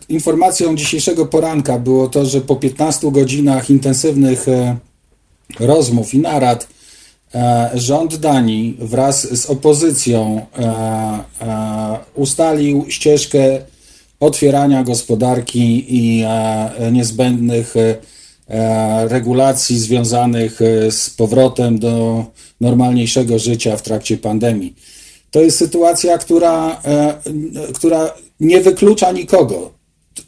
informacją dzisiejszego poranka było to, że po 15 godzinach intensywnych e, rozmów i narad rząd Danii wraz z opozycją ustalił ścieżkę otwierania gospodarki i niezbędnych regulacji związanych e, z powrotem do normalniejszego życia w trakcie pandemii. To jest sytuacja, która, e, która nie wyklucza nikogo.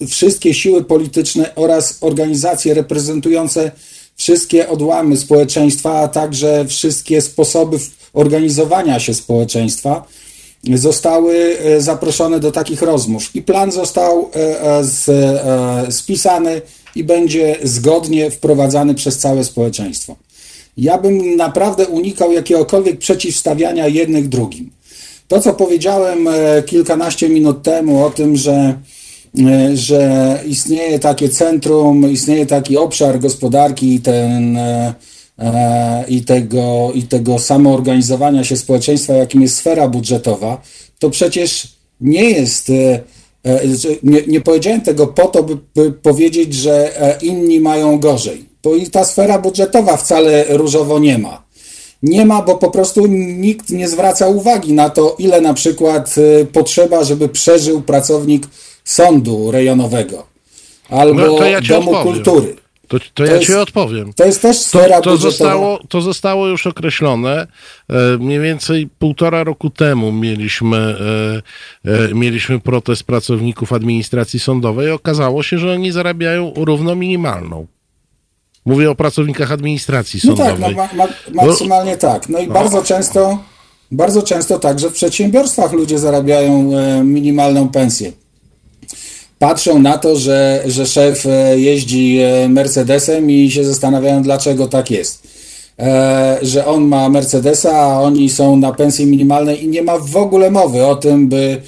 Wszystkie siły polityczne oraz organizacje reprezentujące wszystkie odłamy społeczeństwa, a także wszystkie sposoby organizowania się społeczeństwa zostały zaproszone do takich rozmów. I plan został spisany i będzie zgodnie wprowadzany przez całe społeczeństwo. Ja bym naprawdę unikał jakiegokolwiek przeciwstawiania jednych drugim. To, co powiedziałem e, kilkanaście minut temu o tym, że, e, że istnieje takie centrum, istnieje taki obszar gospodarki i, ten, e, i, tego, i tego samoorganizowania się społeczeństwa, jakim jest sfera budżetowa, to przecież nie jest nie, nie powiedziałem tego po to, by, by, powiedzieć, że e, inni mają gorzej, bo i ta sfera budżetowa wcale różowo nie ma. Nie ma, bo po prostu nikt nie zwraca uwagi na to, ile na przykład e, potrzeba, żeby przeżył pracownik sądu rejonowego albo no ja domu odpowiem. kultury. To, to, to ja jest, ci odpowiem. To jest też sfera to, to zostało, to zostało już określone. E, mniej więcej półtora roku temu mieliśmy, e, e, mieliśmy protest pracowników administracji sądowej. Okazało się, że oni zarabiają równo minimalną. Mówię o pracownikach administracji sądowej. No tak, no, ma, ma, maksymalnie no, tak. No i no. bardzo często, bardzo często także w przedsiębiorstwach ludzie zarabiają minimalną pensję patrzą na to, że, że szef e, jeździ e, Mercedesem i się zastanawiają, dlaczego tak jest. E, że on ma Mercedesa, a oni są na pensji minimalnej i nie ma w ogóle mowy o tym, by,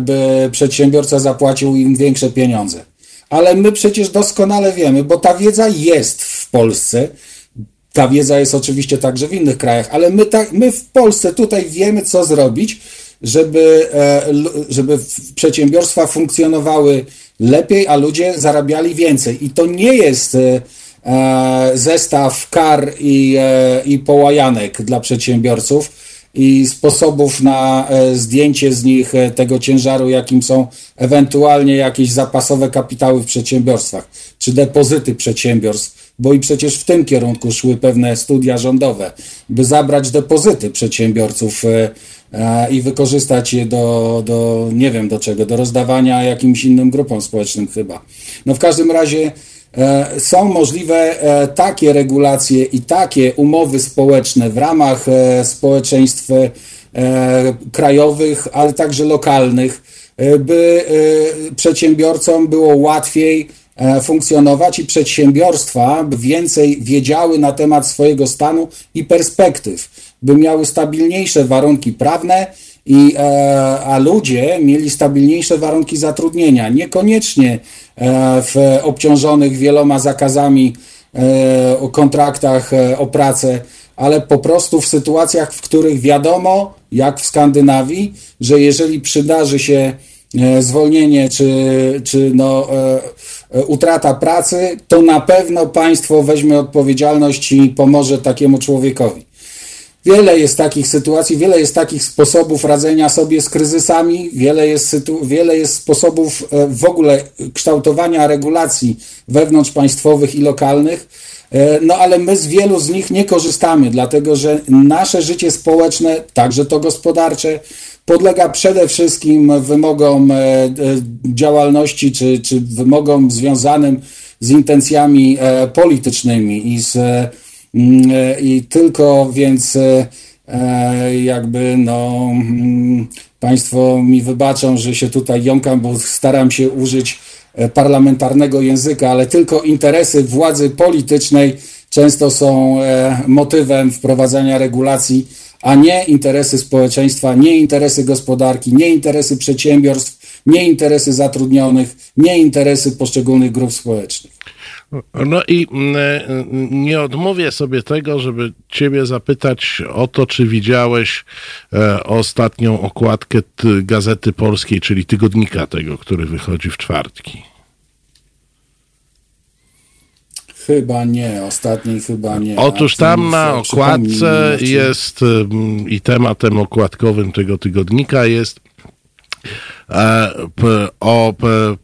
by przedsiębiorca zapłacił im większe pieniądze. Ale my przecież doskonale wiemy, bo ta wiedza jest w Polsce. Ta wiedza jest oczywiście także w innych krajach, ale my, ta, my w Polsce tutaj wiemy, co zrobić, żeby, e, żeby przedsiębiorstwa funkcjonowały lepiej, a ludzie zarabiali więcej. I to nie jest e, e, zestaw kar i, i połajanek dla przedsiębiorców i sposobów na zdjęcie z nich tego ciężaru, jakim są ewentualnie jakieś zapasowe kapitały w przedsiębiorstwach, czy depozyty przedsiębiorstw, bo i przecież w tym kierunku szły pewne studia rządowe, by zabrać depozyty przedsiębiorców i wykorzystać je do, do, nie wiem do czego, do rozdawania jakimś innym grupom społecznym chyba. No w każdym razie e, są możliwe e, takie regulacje i takie umowy społeczne w ramach społeczeństw krajowych, ale także lokalnych, by przedsiębiorcom było łatwiej funkcjonować i przedsiębiorstwa więcej wiedziały na temat swojego stanu i perspektyw by miały stabilniejsze warunki prawne i, a ludzie mieli stabilniejsze warunki zatrudnienia. Niekoniecznie w obciążonych wieloma zakazami o kontraktach o pracę, ale po prostu w sytuacjach, w których wiadomo, jak w Skandynawii, że jeżeli przydarzy się E, zwolnienie czy, czy no, e, e, utrata pracy, to na pewno państwo weźmie odpowiedzialność i pomoże takiemu człowiekowi. Wiele jest takich sytuacji, wiele jest takich sposobów radzenia sobie z kryzysami, wiele jest, wiele jest sposobów w ogóle kształtowania regulacji wewnątrzpaństwowych i lokalnych, no ale my z wielu z nich nie korzystamy, dlatego że nasze życie społeczne, także to gospodarcze, podlega przede wszystkim wymogom e, e, działalności czy, czy wymogom związanym z intencjami e, politycznymi i, z, i tylko więc jakby no mm, Państwo mi wybaczą, że się tutaj jąkam, bo staram się użyć parlamentarnego języka, ale tylko interesy władzy politycznej często są motywem wprowadzania regulacji a nie interesy społeczeństwa, nie interesy gospodarki, nie interesy przedsiębiorstw, nie interesy zatrudnionych, nie interesy poszczególnych grup społecznych. No i mm, nie odmówię sobie tego, żeby Ciebie zapytać o to, czy widziałeś e, ostatnią okładkę Gazety Polskiej, czyli tygodnika tego, który wychodzi w czwartki. Chyba nie, ostatniej chyba nie. Otóż tam na okładce jest i tematem okładkowym tego tygodnika jest e, o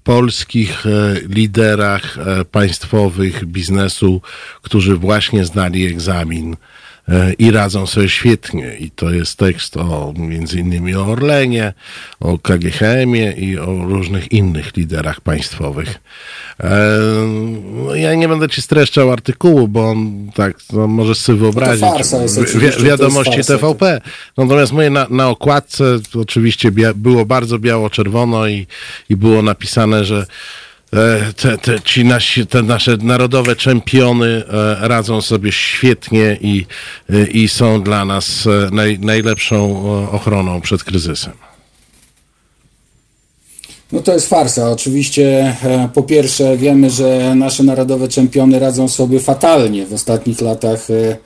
polskich e, liderach e, państwowych biznesu, którzy właśnie zdali egzamin i radzą sobie świetnie. I to jest tekst o między innymi o Orlenie, o KGHM-ie i o różnych innych liderach państwowych. No, ja nie będę ci streszczał artykułu, bo on tak no, możesz sobie wyobrazić. No farsa jest wi wiadomości farsa, TVP. Natomiast moje na, na okładce oczywiście było bardzo biało-czerwono i, i było napisane, że e, te, te, ci nasi, te nasze narodowe czempiony e, radzą sobie świetnie i, e, i są dla nas naj, najlepszą ochroną przed kryzysem. No to jest farsa. Oczywiście e, po pierwsze wiemy, że nasze narodowe czempiony radzą sobie fatalnie w ostatnich latach e,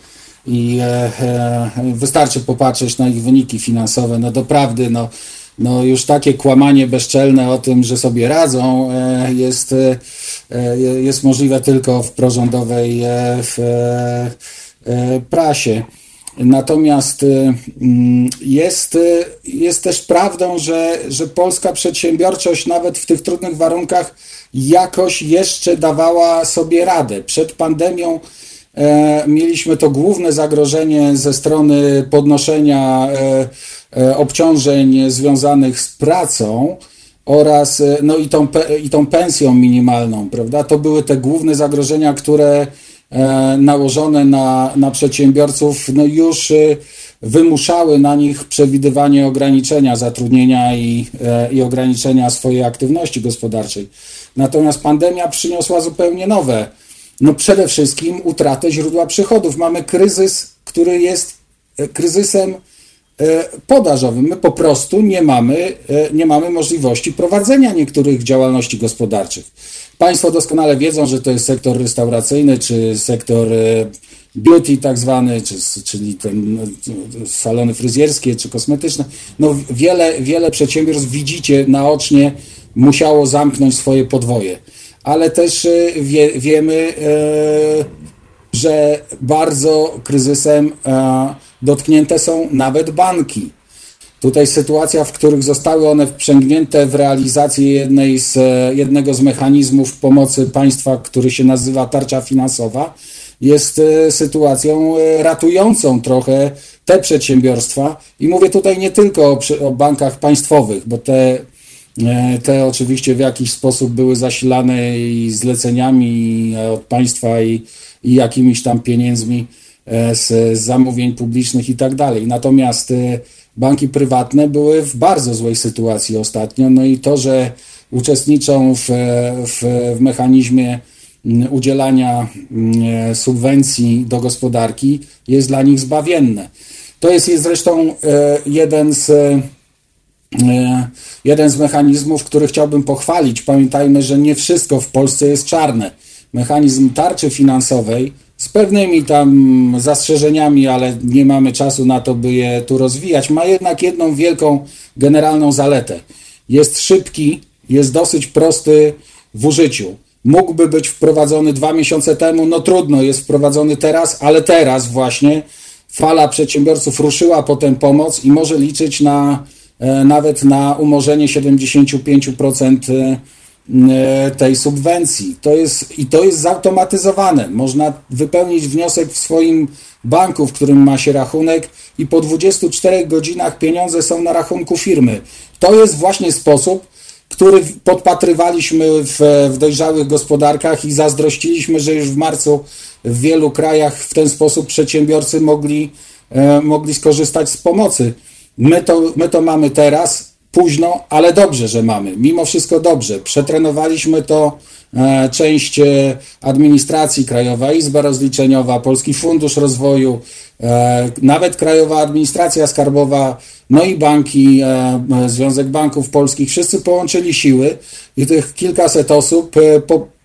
i e, wystarczy popatrzeć na ich wyniki finansowe. No doprawdy, no, no już takie kłamanie bezczelne o tym, że sobie radzą jest, jest możliwe tylko w prorządowej w prasie. Natomiast mm, jest, jest też prawdą, że, że polska przedsiębiorczość nawet w tych trudnych warunkach jakoś jeszcze dawała sobie radę. Przed pandemią e, mieliśmy to główne zagrożenie ze strony podnoszenia e, e, obciążeń związanych z pracą oraz no i tą, i tą pensją minimalną, prawda? To były te główne zagrożenia, które E, nałożone na, na przedsiębiorców no już e, wymuszały na nich przewidywanie ograniczenia zatrudnienia i, e, i ograniczenia swojej aktywności gospodarczej. Natomiast pandemia przyniosła zupełnie nowe, no przede wszystkim utratę źródła przychodów. Mamy kryzys, który jest kryzysem podażowym. My po prostu nie mamy, nie mamy możliwości prowadzenia niektórych działalności gospodarczych. Państwo doskonale wiedzą, że to jest sektor restauracyjny, czy sektor e, beauty tak zwany, czy, czyli ten, no, salony fryzjerskie, czy kosmetyczne. No wiele, wiele przedsiębiorstw widzicie naocznie musiało zamknąć swoje podwoje. Ale też e, wie, wiemy, e, że bardzo kryzysem dotknięte są nawet banki. Tutaj sytuacja, w których zostały one wprzęgnięte w realizację z, jednego z mechanizmów pomocy państwa, który się nazywa tarcza finansowa, jest e, sytuacją e, ratującą trochę te przedsiębiorstwa. I mówię tutaj nie tylko o, o bankach państwowych, bo te, e, te oczywiście w jakiś sposób były zasilane i zleceniami od państwa i, i jakimiś tam pieniędzmi z, z zamówień publicznych i tak dalej. Natomiast banki prywatne były w bardzo złej sytuacji ostatnio. No i to, że uczestniczą w, w, w mechanizmie udzielania subwencji do gospodarki, jest dla nich zbawienne. To jest zresztą e, jeden z, jeden z mechanizmów, który chciałbym pochwalić. Pamiętajmy, że nie wszystko w Polsce jest czarne. Mechanizm tarczy finansowej z pewnymi tam zastrzeżeniami, ale nie mamy czasu na to, by je tu rozwijać, ma jednak jedną wielką generalną zaletę. Jest szybki, jest dosyć prosty w użyciu. Mógłby być wprowadzony dwa miesiące temu, no trudno, jest wprowadzony teraz, ale teraz właśnie fala przedsiębiorców ruszyła po tę pomoc i może liczyć na e, nawet na umorzenie 75% E, tej subwencji. To jest, I to jest zautomatyzowane. Można wypełnić wniosek w swoim banku, w którym ma się rachunek i po 24 godzinach pieniądze są na rachunku firmy. To jest właśnie sposób, który podpatrywaliśmy w, w dojrzałych gospodarkach i zazdrościliśmy, że już w marcu w wielu krajach w ten sposób przedsiębiorcy mogli, e, mogli skorzystać z pomocy. My to, my to mamy teraz późno, ale dobrze, że mamy. Mimo wszystko dobrze. Przetrenowaliśmy to e, część e, administracji, Krajowa Izba Rozliczeniowa, Polski Fundusz Rozwoju, e, nawet Krajowa Administracja Skarbowa, no i banki, Związek Banków Polskich, wszyscy połączyli siły i tych kilkaset osób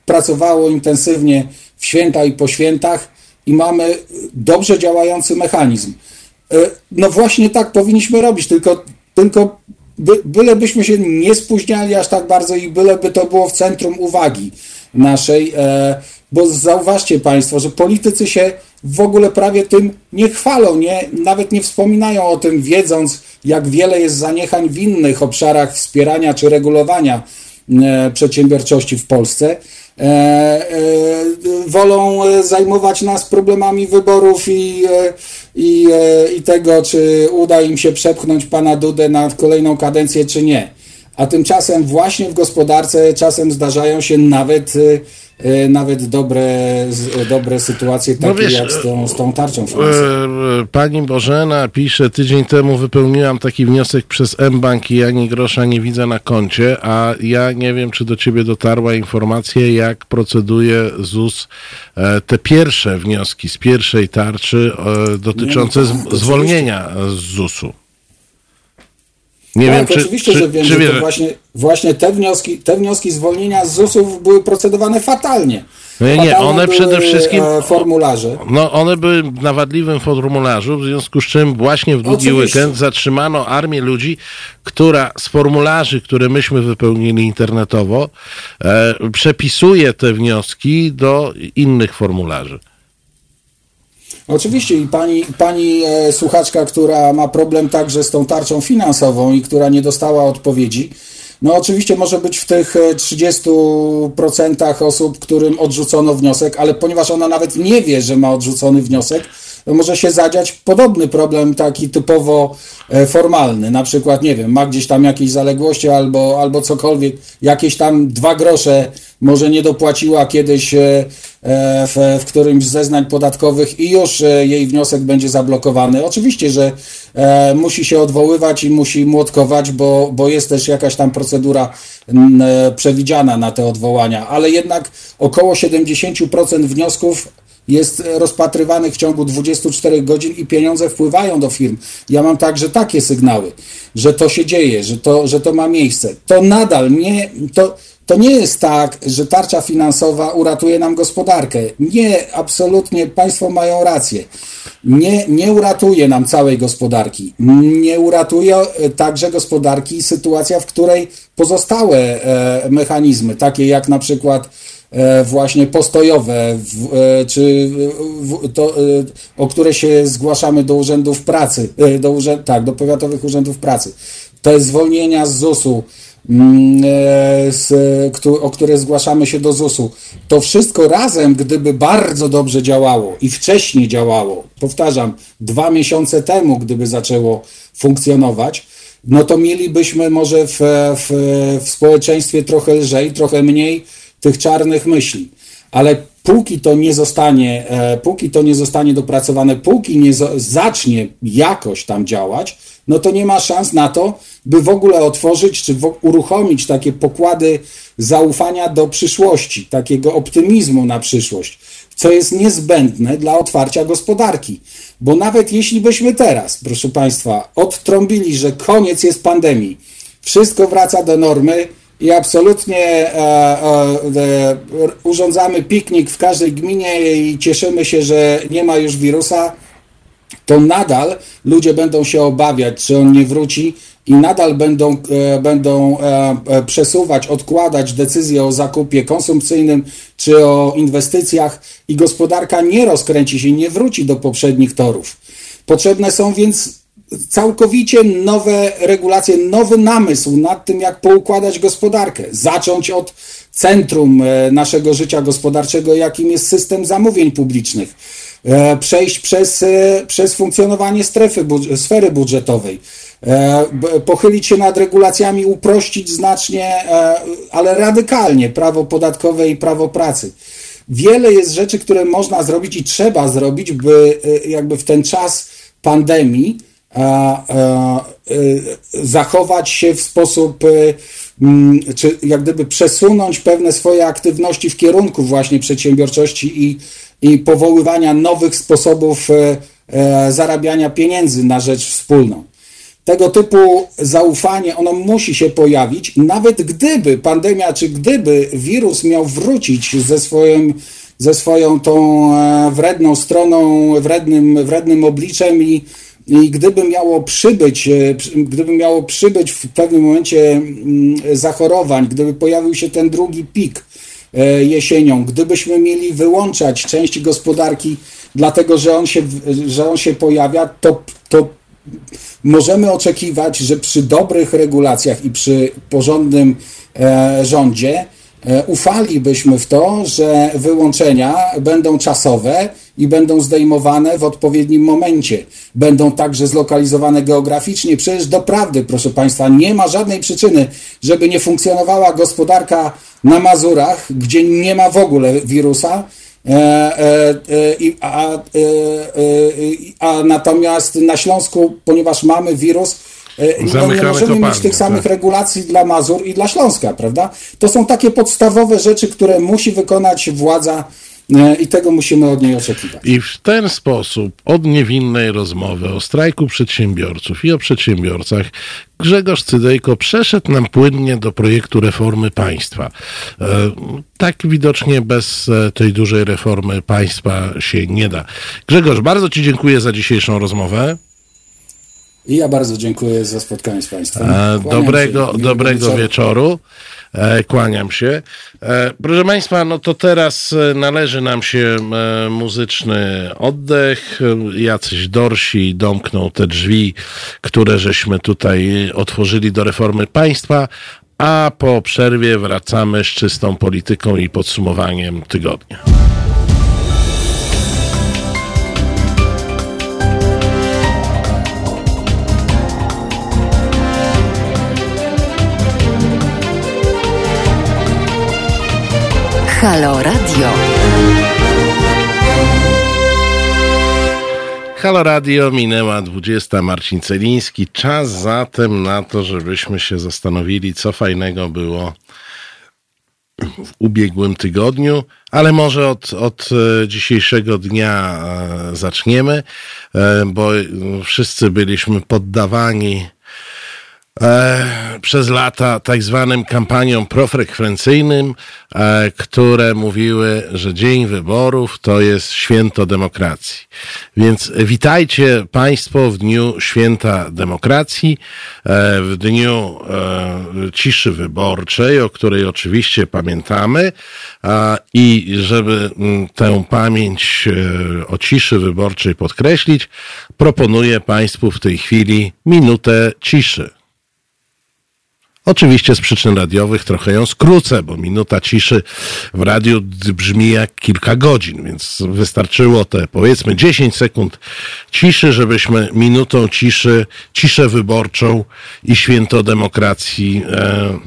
pracowało intensywnie w święta i po świętach i mamy dobrze działający mechanizm. No właśnie tak powinniśmy robić, tylko, tylko by, bylebyśmy się nie spóźniali aż tak bardzo i byleby to było w centrum uwagi naszej, e, bo zauważcie Państwo, że politycy się w ogóle prawie tym nie chwalą, nie, nawet nie wspominają o tym, wiedząc, jak wiele jest zaniechań w innych obszarach wspierania czy regulowania e, przedsiębiorczości w Polsce. E, e, wolą zajmować nas problemami wyborów i, e, i, i tego, czy uda im się przepchnąć pana Dudę na kolejną kadencję, czy nie. A tymczasem właśnie w gospodarce czasem zdarzają się nawet E, nawet dobre, dobre sytuacje, takie no wiesz, jak z tą, z tą tarczą finansową. E, pani Bożena pisze, tydzień temu wypełniłam taki wniosek przez mBank i ani grosza nie widzę na koncie, a ja nie wiem, czy do ciebie dotarła informacja, jak proceduje ZUS e, te pierwsze wnioski z pierwszej tarczy dotyczące nie, no, zwolnienia z ZUS-u. Nie tak, wiem, czy, oczywiście, czy, że wiem, czy że to właśnie, właśnie te wnioski, te wnioski zwolnienia z ZUS-ów były procedowane fatalnie. No nie, nie, one przede wszystkim. E, formularze. No, one były na wadliwym formularzu, w związku z czym właśnie w długi Oczywiście. weekend zatrzymano armię ludzi, która z formularzy, które myśmy wypełnili internetowo, e, przepisuje te wnioski do innych formularzy. Oczywiście i pani, pani e, słuchaczka, która ma problem także z tą tarczą finansową i która nie dostała odpowiedzi, no oczywiście może być w tych 30% e, osób, którym odrzucono wniosek, ale ponieważ ona nawet nie wie, że ma odrzucony wniosek, może się zadziać podobny problem, taki typowo e, formalny. Na przykład, nie wiem, ma gdzieś tam jakieś zaległości albo, albo cokolwiek, jakieś tam dwa grosze może nie dopłaciła kiedyś e, e, w, w którymś z zeznań podatkowych i już jej wniosek będzie zablokowany. Oczywiście, że musi się odwoływać i musi młotkować, bo, bo jest też jakaś tam procedura przewidziana na te odwołania, ale jednak około 70% wniosków jest rozpatrywany w ciągu 24 godzin i pieniądze wpływają do firm. Ja mam także takie sygnały, że to się dzieje, że to, że to ma miejsce. To nadal nie, to, to nie jest tak, że tarcza finansowa uratuje nam gospodarkę. Nie, absolutnie Państwo mają rację. Nie, nie uratuje nam całej gospodarki. Nie uratuje e, także gospodarki sytuacja, w której pozostałe e, mechanizmy, takie jak na przykład E, właśnie postojowe, czy to, o które się zgłaszamy do urzędów pracy, do urzęd, tak, do powiatowych urzędów pracy. Te zwolnienia z ZUS-u, z, o które zgłaszamy się do ZUS-u. To wszystko razem, gdyby bardzo dobrze działało i wcześniej działało, powtarzam, dwa miesiące temu, gdyby zaczęło funkcjonować, no to mielibyśmy może w, w, w społeczeństwie trochę lżej, trochę mniej tych czarnych myśli. Ale póki to nie zostanie, e, póki to nie zostanie dopracowane, póki nie zacznie jakoś tam działać, no to nie ma szans na to, by w ogóle otworzyć czy uruchomić takie pokłady zaufania do przyszłości, takiego optymizmu na przyszłość, co jest niezbędne dla otwarcia gospodarki. Bo nawet jeśli byśmy teraz, proszę Państwa, odtrąbili, że koniec jest pandemii, wszystko wraca do normy i absolutnie e, e, urządzamy piknik w każdej gminie i cieszymy się, że nie ma już wirusa, to nadal ludzie będą się obawiać, czy on nie wróci i nadal będą, e, będą przesuwać, odkładać decyzje o zakupie konsumpcyjnym czy o inwestycjach i gospodarka nie rozkręci się, nie wróci do poprzednich torów. Potrzebne są więc całkowicie nowe regulacje, nowy namysł nad tym, jak poukładać gospodarkę. Zacząć od centrum e, naszego życia gospodarczego, jakim jest system zamówień publicznych. E, przejść przez, e, przez funkcjonowanie strefy, sfery budżetowej. Pochylić się nad regulacjami, uprościć znacznie, ale radykalnie prawo podatkowe i prawo pracy. Wiele jest rzeczy, które można zrobić i trzeba zrobić, by jakby w ten czas pandemii zachować się w sposób, e, czy jak gdyby przesunąć pewne swoje aktywności w kierunku właśnie przedsiębiorczości i, i powoływania nowych sposobów e, e, zarabiania pieniędzy na rzecz wspólną. Tego typu zaufanie, ono musi się pojawić, nawet gdyby pandemia, czy gdyby wirus miał wrócić ze swoim ze swoją tą wredną stroną, wrednym, wrednym obliczem i i gdyby miało przybyć, e, gdyby miało przybyć w pewnym momencie mm, zachorowań, gdyby pojawił się ten drugi pik e, jesienią, gdybyśmy mieli wyłączać części gospodarki, dlatego że on się, że on się pojawia, to, to możemy oczekiwać, że przy dobrych regulacjach i przy porządnym e, rządzie E, ufalibyśmy w to, że wyłączenia będą czasowe i będą zdejmowane w odpowiednim momencie. Będą także zlokalizowane geograficznie. Przecież doprawdy, proszę Państwa, nie ma żadnej przyczyny, żeby nie funkcjonowała gospodarka na Mazurach, gdzie nie ma w ogóle wirusa, e, e, a, a natomiast na Śląsku, ponieważ mamy wirus, E, no, nie możemy mieć tych samych tak. regulacji dla Mazur i dla Śląska, prawda? To są takie podstawowe rzeczy, które musi wykonać władza e, i tego musimy od niej oczekiwać. I w ten sposób od niewinnej rozmowy o strajku przedsiębiorców i o przedsiębiorcach Grzegorz Cydejko przeszedł nam płynnie do projektu reformy państwa. E, tak widocznie bez tej dużej reformy państwa się nie da. Grzegorz, bardzo Ci dziękuję za dzisiejszą rozmowę. I ja bardzo dziękuję za spotkanie z Państwem. E, dobrego, dobrego wieczoru. E, kłaniam się. E, proszę Państwa, no to teraz e, należy nam się e, muzyczny oddech. Jacyś dorsi domkną te drzwi, które żeśmy tutaj otworzyli do reformy państwa, a po przerwie wracamy z czystą polityką i podsumowaniem tygodnia. Halo Radio. Halo Radio, minęła 20. Marcin Celiński. Czas zatem na to, żebyśmy się zastanowili, co fajnego było w ubiegłym tygodniu, ale może od, od e, dzisiejszego dnia e, zaczniemy, e, bo wszyscy byliśmy poddawani E, przez lata tak zwanym kampaniom profrekwencyjnym, e, które mówiły, że dzień wyborów to jest święto demokracji. Więc witajcie Państwo w dniu święta demokracji, e, w dniu ciszy wyborczej, o której oczywiście pamiętamy i żeby mm, tę pamięć o ciszy wyborczej podkreślić, proponuję Państwu w tej chwili minutę ciszy. Oczywiście z przyczyn radiowych trochę ją skrócę, bo minuta ciszy w radiu brzmi jak kilka godzin, więc wystarczyło te powiedzmy 10 sekund ciszy, żebyśmy minutą ciszy, ciszę wyborczą i święto demokracji, e,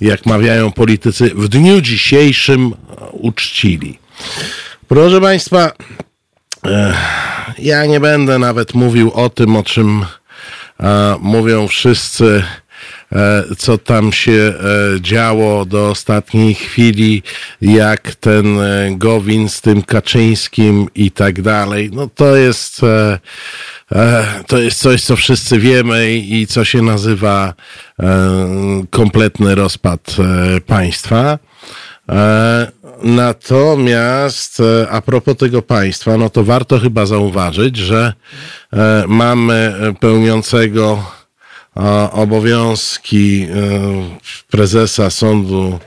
jak mawiają politycy, w dniu dzisiejszym uczcili. Proszę Państwa, e, ja nie będę nawet mówił o tym, o czym e, mówią wszyscy co tam się e, działo do ostatniej chwili, jak ten e, Gowin z tym Kaczyńskim i tak dalej. No to jest to jest coś, co wszyscy wiemy i co się nazywa kompletny rozpad państwa. Natomiast a propos tego państwa, no to warto chyba zauważyć, że mamy pełniącego obowiązki prezesa Sądu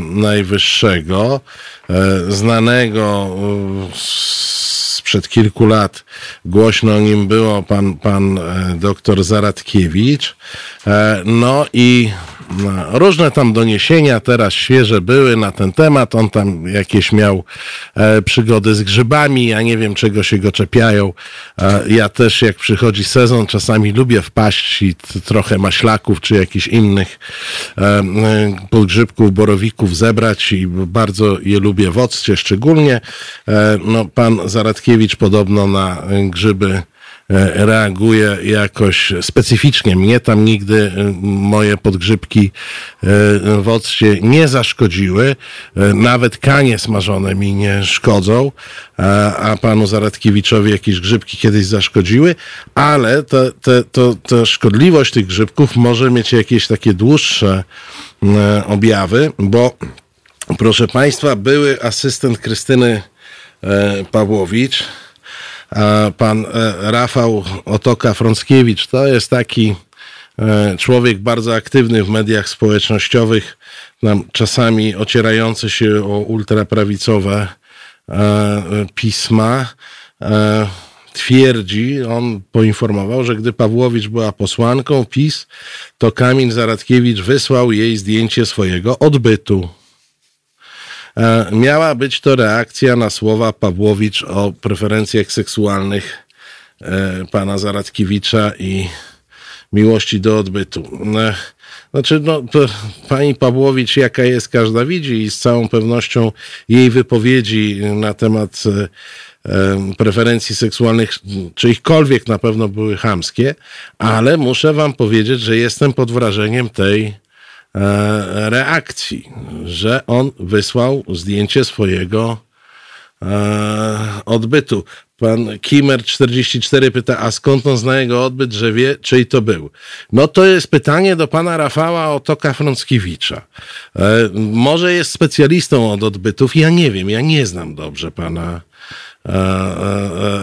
Najwyższego, znanego sprzed kilku lat głośno o nim było pan, pan e, doktor Zaradkiewicz. E, no i różne tam doniesienia teraz świeże były na ten temat. On tam jakieś miał e, przygody z grzybami. Ja nie wiem, czego się go czepiają. Ja też, jak przychodzi sezon, czasami lubię wpaść i trochę maślaków czy jakichś innych podgrzybków, borowików zebrać i bardzo je lubię w occie szczególnie. No, pan Zaradkiewicz podobno na grzyby e, reaguje jakoś specyficznie. Mnie tam nigdy e, moje podgrzybki e, w occie nie zaszkodziły. Nawet kanie smażone mi nie szkodzą, a panu Zaradkiewiczowi jakieś grzybki kiedyś zaszkodziły, ale to, to, to, to szkodliwość tych grzybków może mieć jakieś takie dłuższe objawy, bo proszę państwa, były asystent Krystyny Pawłowicz, pan e, Rafał Otoka-Frąckiewicz to jest taki e, człowiek bardzo aktywny w mediach społecznościowych, czasami ocierający się o ultraprawicowe e, pisma. Twierdzi, on poinformował, że gdy Pawłowicz była posłanką PiS, to Kamil Zaradkiewicz wysłał jej zdjęcie swojego odbytu. E, miała być to reakcja na słowa Pawłowicz o preferencjach seksualnych e, pana Zaradkiewicza i miłości do odbytu. E, znaczy, no, pani Pawłowicz, jaka jest, każda widzi i z całą pewnością jej wypowiedzi na temat preferencji seksualnych, czy ichkolwiek na pewno były chamskie, ale muszę wam powiedzieć, że jestem pod wrażeniem tej reakcji, że on wysłał zdjęcie swojego e, odbytu. Pan Kimer44 pyta, a skąd on zna jego odbyt, że wie, czyj to był? No to jest pytanie do pana Rafała Otoka Frąckiewicza. E, może jest specjalistą od odbytów, ja nie wiem, ja nie znam dobrze pana E, e,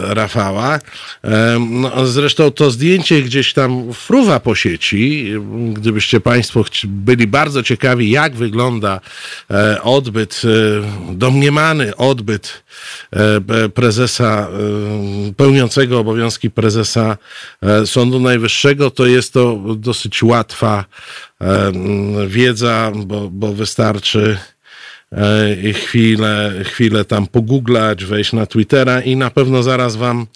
Rafała. E, no, zresztą to zdjęcie gdzieś tam fruwa po sieci. Gdybyście Państwo byli bardzo ciekawi, jak wygląda odbyt, domniemany odbyt prezesa, pełniącego obowiązki prezesa Sądu Najwyższego, to jest to dosyć łatwa wiedza, bo, bo wystarczy E, chwilę, chwilę tam pogooglać, wejść na Twittera i na pewno zaraz wam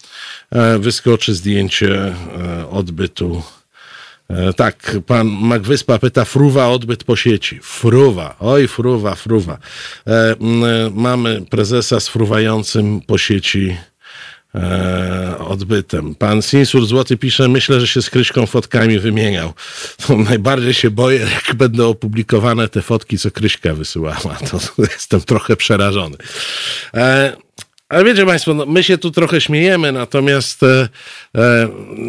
e, wyskoczy zdjęcie e, odbytu. Tak, pan Magwyspa pyta, fruwa odbyt po sieci. Fruwa, oj fruwa, fruwa. Mamy prezesa z fruwającym po sieci e, odbytem. Pan Sinsur Złoty pisze, myślę, że się z Kryśką fotkami wymieniał. To najbardziej się boję, jak będą opublikowane te fotki, co Kryśka wysyłała. [laughs] To jestem trochę przerażony. E, ale wiecie Państwo, no, my się tu trochę śmiejemy, natomiast e,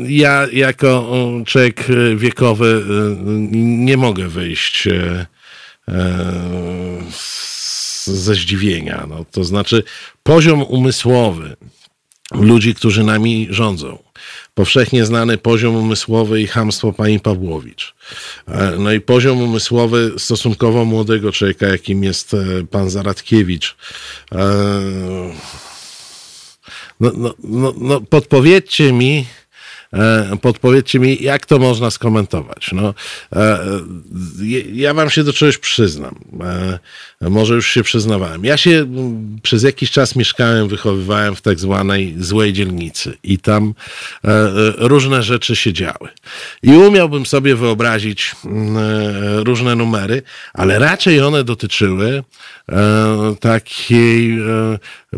ja jako człowiek wiekowy nie mogę wyjść ze zdziwienia. No, to znaczy poziom umysłowy ludzi, którzy nami rządzą. Powszechnie znany poziom umysłowy i hamstwo pani Pawłowicz. E, no i poziom umysłowy stosunkowo młodego człowieka, jakim jest e, pan Zaradkiewicz. E, no, no, no, no podpowiedzcie mi, podpowiedzcie mi, jak to można skomentować. No, e, ja wam się do czegoś przyznam. E, może już się przyznawałem. Ja się przez jakiś czas mieszkałem, wychowywałem w tak zwanej złej dzielnicy i tam różne rzeczy się działy. I umiałbym sobie wyobrazić różne numery, ale raczej one dotyczyły takiej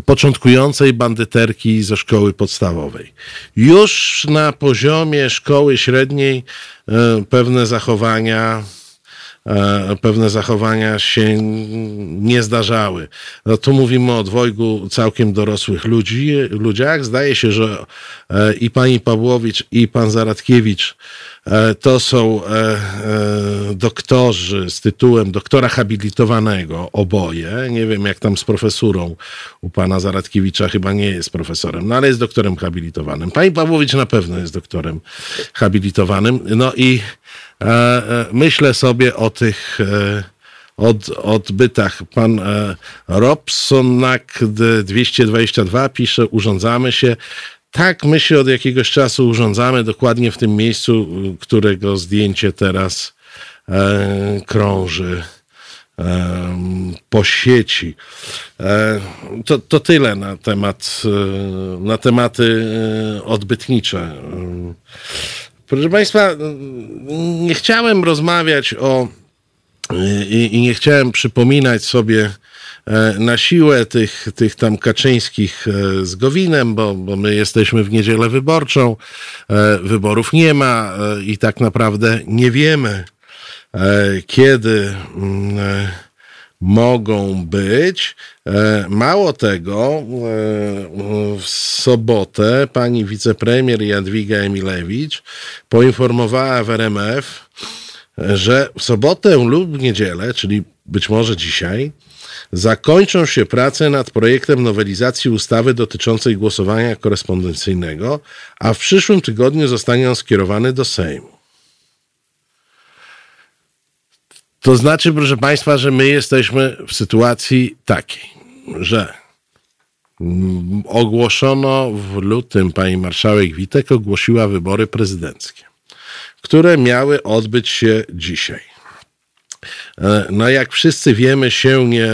początkującej bandyterki ze szkoły podstawowej. Już na poziomie szkoły średniej e, pewne zachowania e, pewne zachowania się nie zdarzały. No tu mówimy o dwojgu całkiem dorosłych ludzi, ludziach. Zdaje się, że e, i pani Pawłowicz, i pan Zaradkiewicz to są doktorzy z tytułem doktora habilitowanego, oboje. Nie wiem, jak tam z profesurą u pana Zaradkiewicza chyba nie jest profesorem, no ale jest doktorem habilitowanym. Pani Pawłowicz na pewno jest doktorem habilitowanym. No i E, e, myślę sobie o tych e, od, odbytach. Pan Robsonak 222 pisze, urządzamy się. Tak, my się od jakiegoś czasu urządzamy, dokładnie w tym miejscu, którego zdjęcie teraz krąży po sieci. To, to tyle na temat, na tematy odbytnicze. Proszę Państwa, nie chciałem rozmawiać o i, i nie chciałem przypominać sobie e, na siłę tych, tych tam Kaczyńskich e, z Gowinem, bo, bo my jesteśmy w niedzielę wyborczą, e, wyborów nie ma i tak naprawdę nie wiemy, kiedy mm, mogą być. E, mało tego, e, w sobotę pani wicepremier Jadwiga Emilewicz poinformowała w RMF, że w sobotę lub niedzielę, czyli być może dzisiaj, zakończą się prace nad projektem nowelizacji ustawy dotyczącej głosowania korespondencyjnego, a w przyszłym tygodniu zostanie on skierowany do Sejmu. To znaczy, proszę Państwa, że my jesteśmy w sytuacji takiej, że ogłoszono w lutym, pani marszałek Witek ogłosiła wybory prezydenckie, które miały odbyć się dzisiaj. E, no, jak wszyscy wiemy, się nie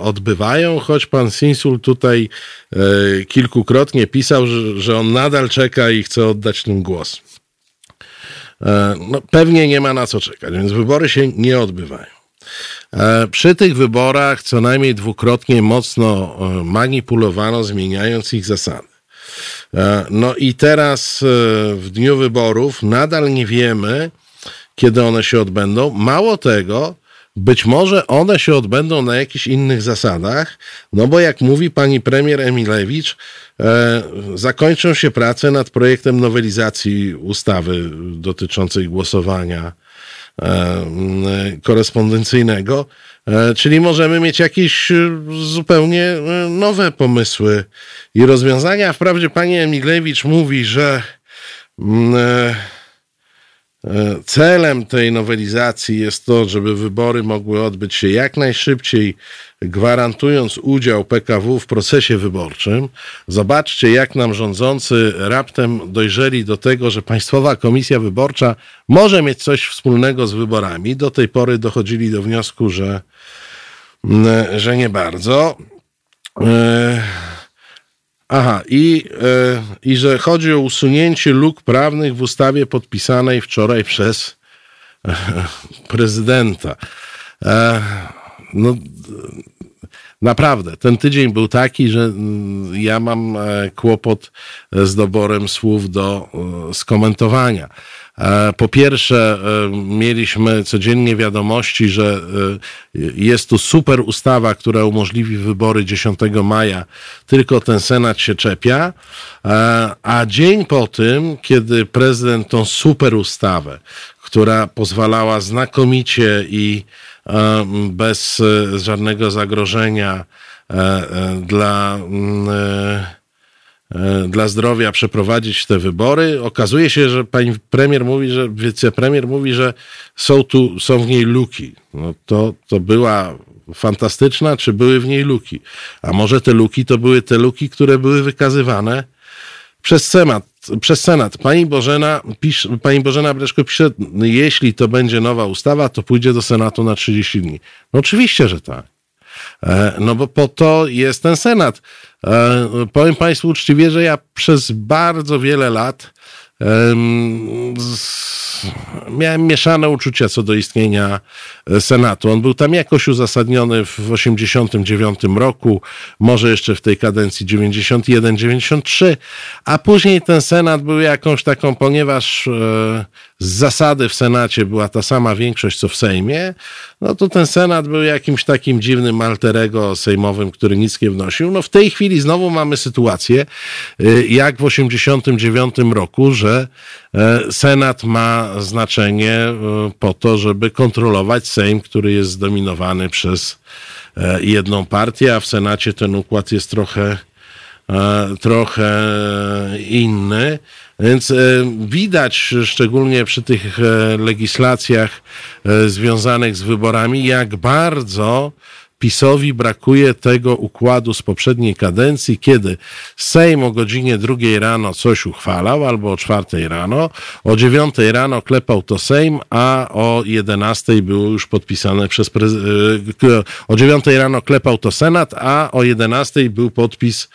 odbywają, choć pan Sinsul tutaj e, kilkukrotnie pisał, że, on nadal czeka i chce oddać tym głos. E, no, pewnie nie ma na co czekać, więc wybory się nie odbywają. Przy tych wyborach co najmniej dwukrotnie mocno manipulowano, zmieniając ich zasady. No i teraz w dniu wyborów nadal nie wiemy, kiedy one się odbędą. Mało tego, być może one się odbędą na jakichś innych zasadach, no bo jak mówi pani premier Emilewicz, e, zakończą się prace nad projektem nowelizacji ustawy dotyczącej głosowania e, korespondencyjnego, e, czyli możemy mieć jakieś e, zupełnie e, nowe pomysły i rozwiązania. Wprawdzie pani Emilewicz mówi, że e, celem tej nowelizacji jest to, żeby wybory mogły odbyć się jak najszybciej, gwarantując udział PKW w procesie wyborczym. Zobaczcie, jak nam rządzący raptem dojrzeli do tego, że Państwowa Komisja Wyborcza może mieć coś wspólnego z wyborami. Do tej pory dochodzili do wniosku, że, że nie bardzo. E, Aha, i, e, i że chodzi o usunięcie luk prawnych w ustawie podpisanej wczoraj przez e, prezydenta. E, no, naprawdę, ten tydzień był taki, że ja mam kłopot z doborem słów do skomentowania. E, po pierwsze, e, mieliśmy codziennie wiadomości, że e, jest tu super ustawa, która umożliwi wybory 10 maja, tylko ten Senat się czepia. A dzień po tym, kiedy prezydent tą super ustawę, która pozwalała znakomicie i bez żadnego zagrożenia dla E, dla zdrowia przeprowadzić te wybory. Okazuje się, że pani premier mówi, że wicepremier mówi, że są tu, są w niej luki. No to, to była fantastyczna, czy były w niej luki? A może te luki to były te luki, które były wykazywane przez Senat. Przez Senat. Pani Bożena, pisz, pani Bożena Breszko pisze, jeśli to będzie nowa ustawa, to pójdzie do Senatu na 30 dni. No oczywiście, że tak. E, no bo po to jest ten Senat. E, powiem Państwu uczciwie, że ja przez bardzo wiele lat miałem mieszane uczucia co do istnienia e, Senatu. On był tam jakoś uzasadniony w 89 roku, może jeszcze w tej kadencji 91-93, a później ten Senat był jakąś taką, ponieważ z zasady w Senacie była ta sama większość, co w Sejmie, no to ten Senat był jakimś takim dziwnym alterego sejmowym, który nic nie wnosił. No w tej chwili znowu mamy sytuację, y, jak w 89 roku, że e, Senat ma znaczenie e, po to, żeby kontrolować Sejm, który jest zdominowany przez e, jedną partię, a w Senacie ten układ jest trochę trochę inny. Więc e, widać, szczególnie przy tych e, legislacjach e, związanych z wyborami, jak bardzo PiSowi brakuje tego układu z poprzedniej kadencji, kiedy Sejm o godzinie drugiej rano coś uchwalał, albo o czwartej rano, o dziewiątej rano klepał to Sejm, a o jedenastej było już podpisane przez prezydenta. O dziewiątej rano klepał to Senat, a o jedenastej był podpis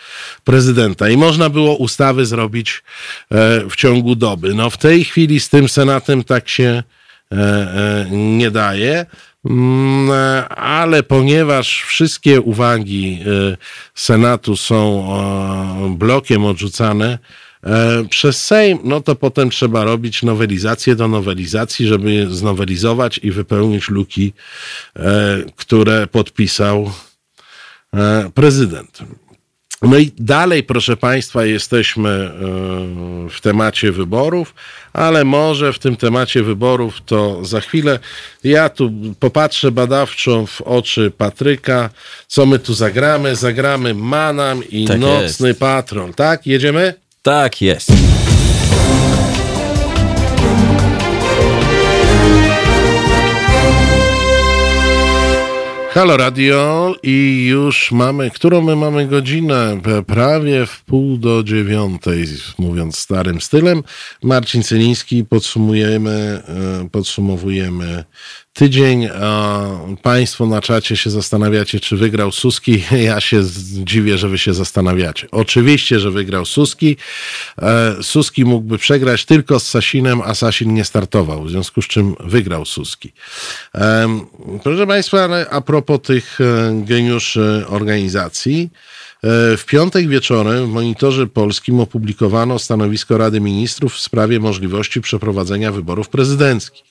prezydenta. I można było ustawy zrobić e, w ciągu doby. No w tej chwili z tym Senatem tak się e, e, nie daje. Mm, ale ponieważ wszystkie uwagi e, Senatu są e, blokiem odrzucane e, przez Sejm, no to potem trzeba robić nowelizację do nowelizacji, żeby znowelizować i wypełnić luki, które podpisał prezydent. No i dalej, proszę Państwa, jesteśmy e, w temacie wyborów, ale może w tym temacie wyborów to za chwilę. Ja tu popatrzę badawczo w oczy Patryka, co my tu zagramy. Zagramy Manam i tak Nocny jest. Patrol, tak? Jedziemy? Tak jest. Halo Radio i już mamy, którą my mamy godzinę? Prawie w pół do dziewiątej, mówiąc starym stylem. Marcin Celiński, podsumujemy, e, podsumowujemy tydzień. Państwo na czacie się zastanawiacie, czy wygrał Suski. [laughs] Ja się dziwię, że wy się zastanawiacie. Oczywiście, że wygrał Suski. E, Suski mógłby przegrać tylko z Sasinem, a Sasin nie startował, w związku z czym wygrał Suski. Proszę Państwa, a propos tych e, geniuszy organizacji, e, w piątek wieczorem w Monitorze Polskim opublikowano stanowisko Rady Ministrów w sprawie możliwości przeprowadzenia wyborów prezydenckich.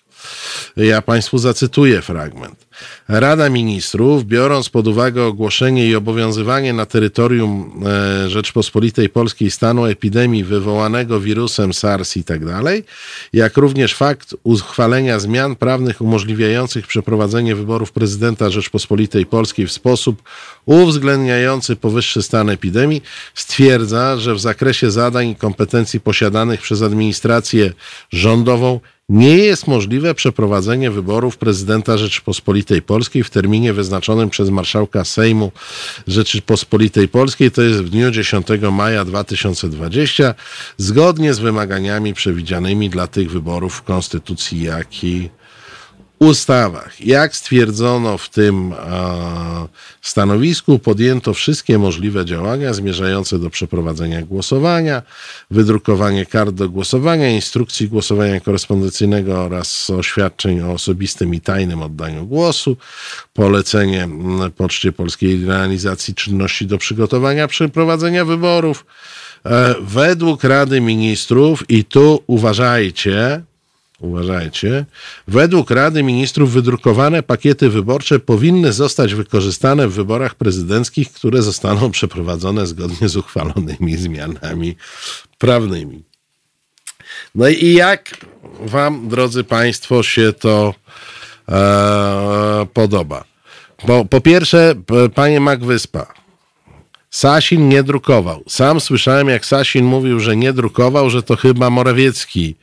Ja Państwu zacytuję fragment. Rada Ministrów, biorąc pod uwagę ogłoszenie i obowiązywanie na terytorium e, Rzeczpospolitej Polskiej stanu epidemii wywołanego wirusem SARS i tak jak również fakt uchwalenia zmian prawnych umożliwiających przeprowadzenie wyborów prezydenta Rzeczpospolitej Polskiej w sposób uwzględniający powyższy stan epidemii, stwierdza, że w zakresie zadań i kompetencji posiadanych przez administrację rządową nie jest możliwe przeprowadzenie wyborów prezydenta Rzeczypospolitej Polskiej w terminie wyznaczonym przez marszałka Sejmu Rzeczypospolitej Polskiej, to jest w dniu 10 maja 2020, zgodnie z wymaganiami przewidzianymi dla tych wyborów w Konstytucji, jak i ustawach. Jak stwierdzono w tym stanowisku, podjęto wszystkie możliwe działania zmierzające do przeprowadzenia głosowania, wydrukowanie kart do głosowania, instrukcji głosowania korespondencyjnego oraz oświadczeń o osobistym i tajnym oddaniu głosu, polecenie Poczcie Polskiej realizacji czynności do przygotowania przeprowadzenia wyborów. E, według Rady Ministrów, i tu uważajcie, Uważajcie. Według Rady Ministrów wydrukowane pakiety wyborcze powinny zostać wykorzystane w wyborach prezydenckich, które zostaną przeprowadzone zgodnie z uchwalonymi zmianami prawnymi. No i jak Wam, drodzy Państwo, się to e, podoba? Bo po pierwsze, panie Magwyspa, Sasin nie drukował. Sam słyszałem, jak Sasin mówił, że nie drukował, że to chyba Morawiecki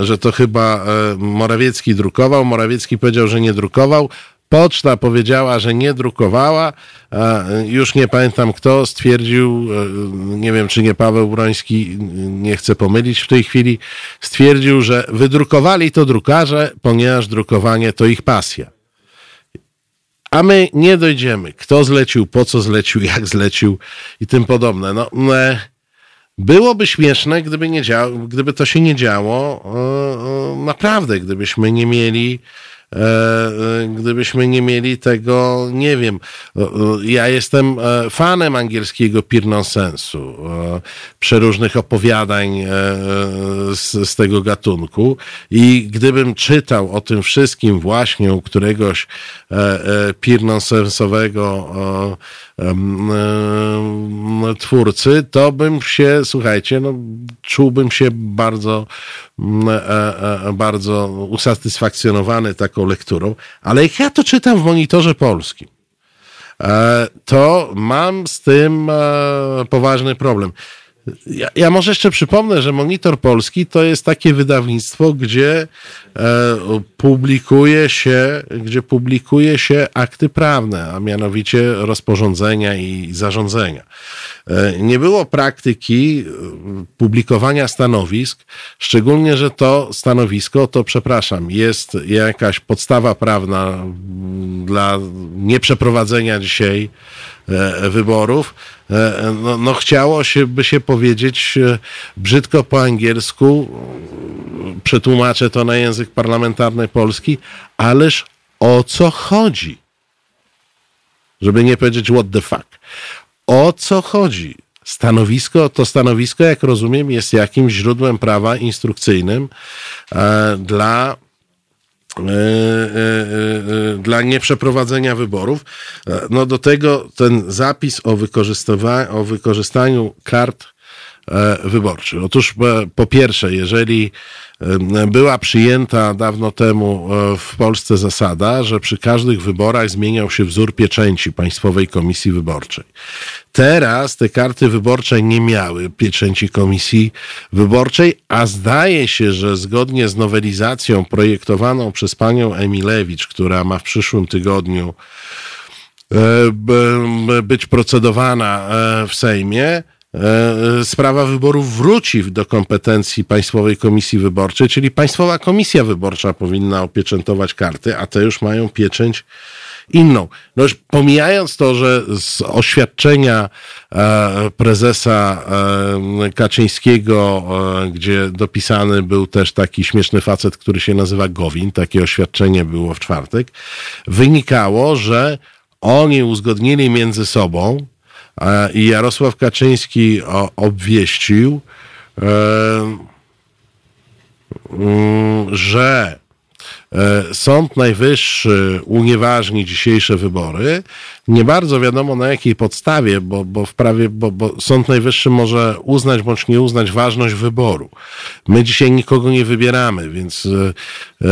że to chyba Morawiecki drukował. Morawiecki powiedział, że nie drukował. Poczta powiedziała, że nie drukowała. Już nie pamiętam kto stwierdził, nie wiem czy nie Paweł Broński, nie chcę pomylić w tej chwili, stwierdził, że wydrukowali to drukarze, ponieważ drukowanie to ich pasja. A my nie dojdziemy, kto zlecił, po co zlecił, jak zlecił i tym podobne. No, Byłoby śmieszne, gdyby, nie działo, gdyby to się nie działo e, e, naprawdę, gdybyśmy nie mieli gdybyśmy nie mieli tego, nie wiem. Ja jestem fanem angielskiego peer nonsensu, przeróżnych opowiadań z, z tego gatunku i gdybym czytał o tym wszystkim właśnie u któregoś peer nonsensowego twórcy, to bym się, słuchajcie, no, czułbym się bardzo, mm, e, e, bardzo usatysfakcjonowany taką lekturą, ale jak ja to czytam w monitorze polskim, e, to mam z tym poważny problem. Ja, ja, może jeszcze przypomnę, że Monitor Polski to jest takie wydawnictwo, gdzie e, publikuje się, gdzie publikuje się akty prawne, a mianowicie rozporządzenia i zarządzenia. E, nie było praktyki e, publikowania stanowisk, szczególnie, że to stanowisko, to przepraszam, jest jakaś podstawa prawna dla nieprzeprowadzenia dzisiaj wyborów E, no, no chciało się, by się powiedzieć e, brzydko po angielsku, przetłumaczę to na język parlamentarny polski, ależ o co chodzi? Żeby nie powiedzieć what the fuck. O co chodzi? Stanowisko, to stanowisko, jak rozumiem, jest jakimś źródłem prawa instrukcyjnym e, dla E, e, e, dla nieprzeprowadzenia wyborów. No do tego ten zapis o, o wykorzystaniu kart wyborczych. Otóż po pierwsze, jeżeli była przyjęta dawno temu w Polsce zasada, że przy każdych wyborach zmieniał się wzór pieczęci Państwowej Komisji Wyborczej. Teraz te karty wyborcze nie miały pieczęci komisji wyborczej, a zdaje się, że zgodnie z nowelizacją projektowaną przez panią Emilewicz, która ma w przyszłym tygodniu e, być procedowana e, w Sejmie, e, sprawa wyborów wróci do kompetencji Państwowej Komisji Wyborczej, czyli Państwowa Komisja Wyborcza powinna opieczętować karty, a te już mają pieczęć inną. No już pomijając to, że z oświadczenia e, prezesa e, Kaczyńskiego, e, gdzie dopisany był też taki śmieszny facet, który się nazywa Gowin, takie oświadczenie było w czwartek, wynikało, że oni uzgodnili między sobą i Jarosław Kaczyński obwieścił, mm, że E, Sąd Najwyższy unieważni dzisiejsze wybory. Nie bardzo wiadomo na jakiej podstawie, bo, bo w prawie, bo, bo Sąd Najwyższy może uznać bądź nie uznać ważność wyboru. My dzisiaj nikogo nie wybieramy, więc e,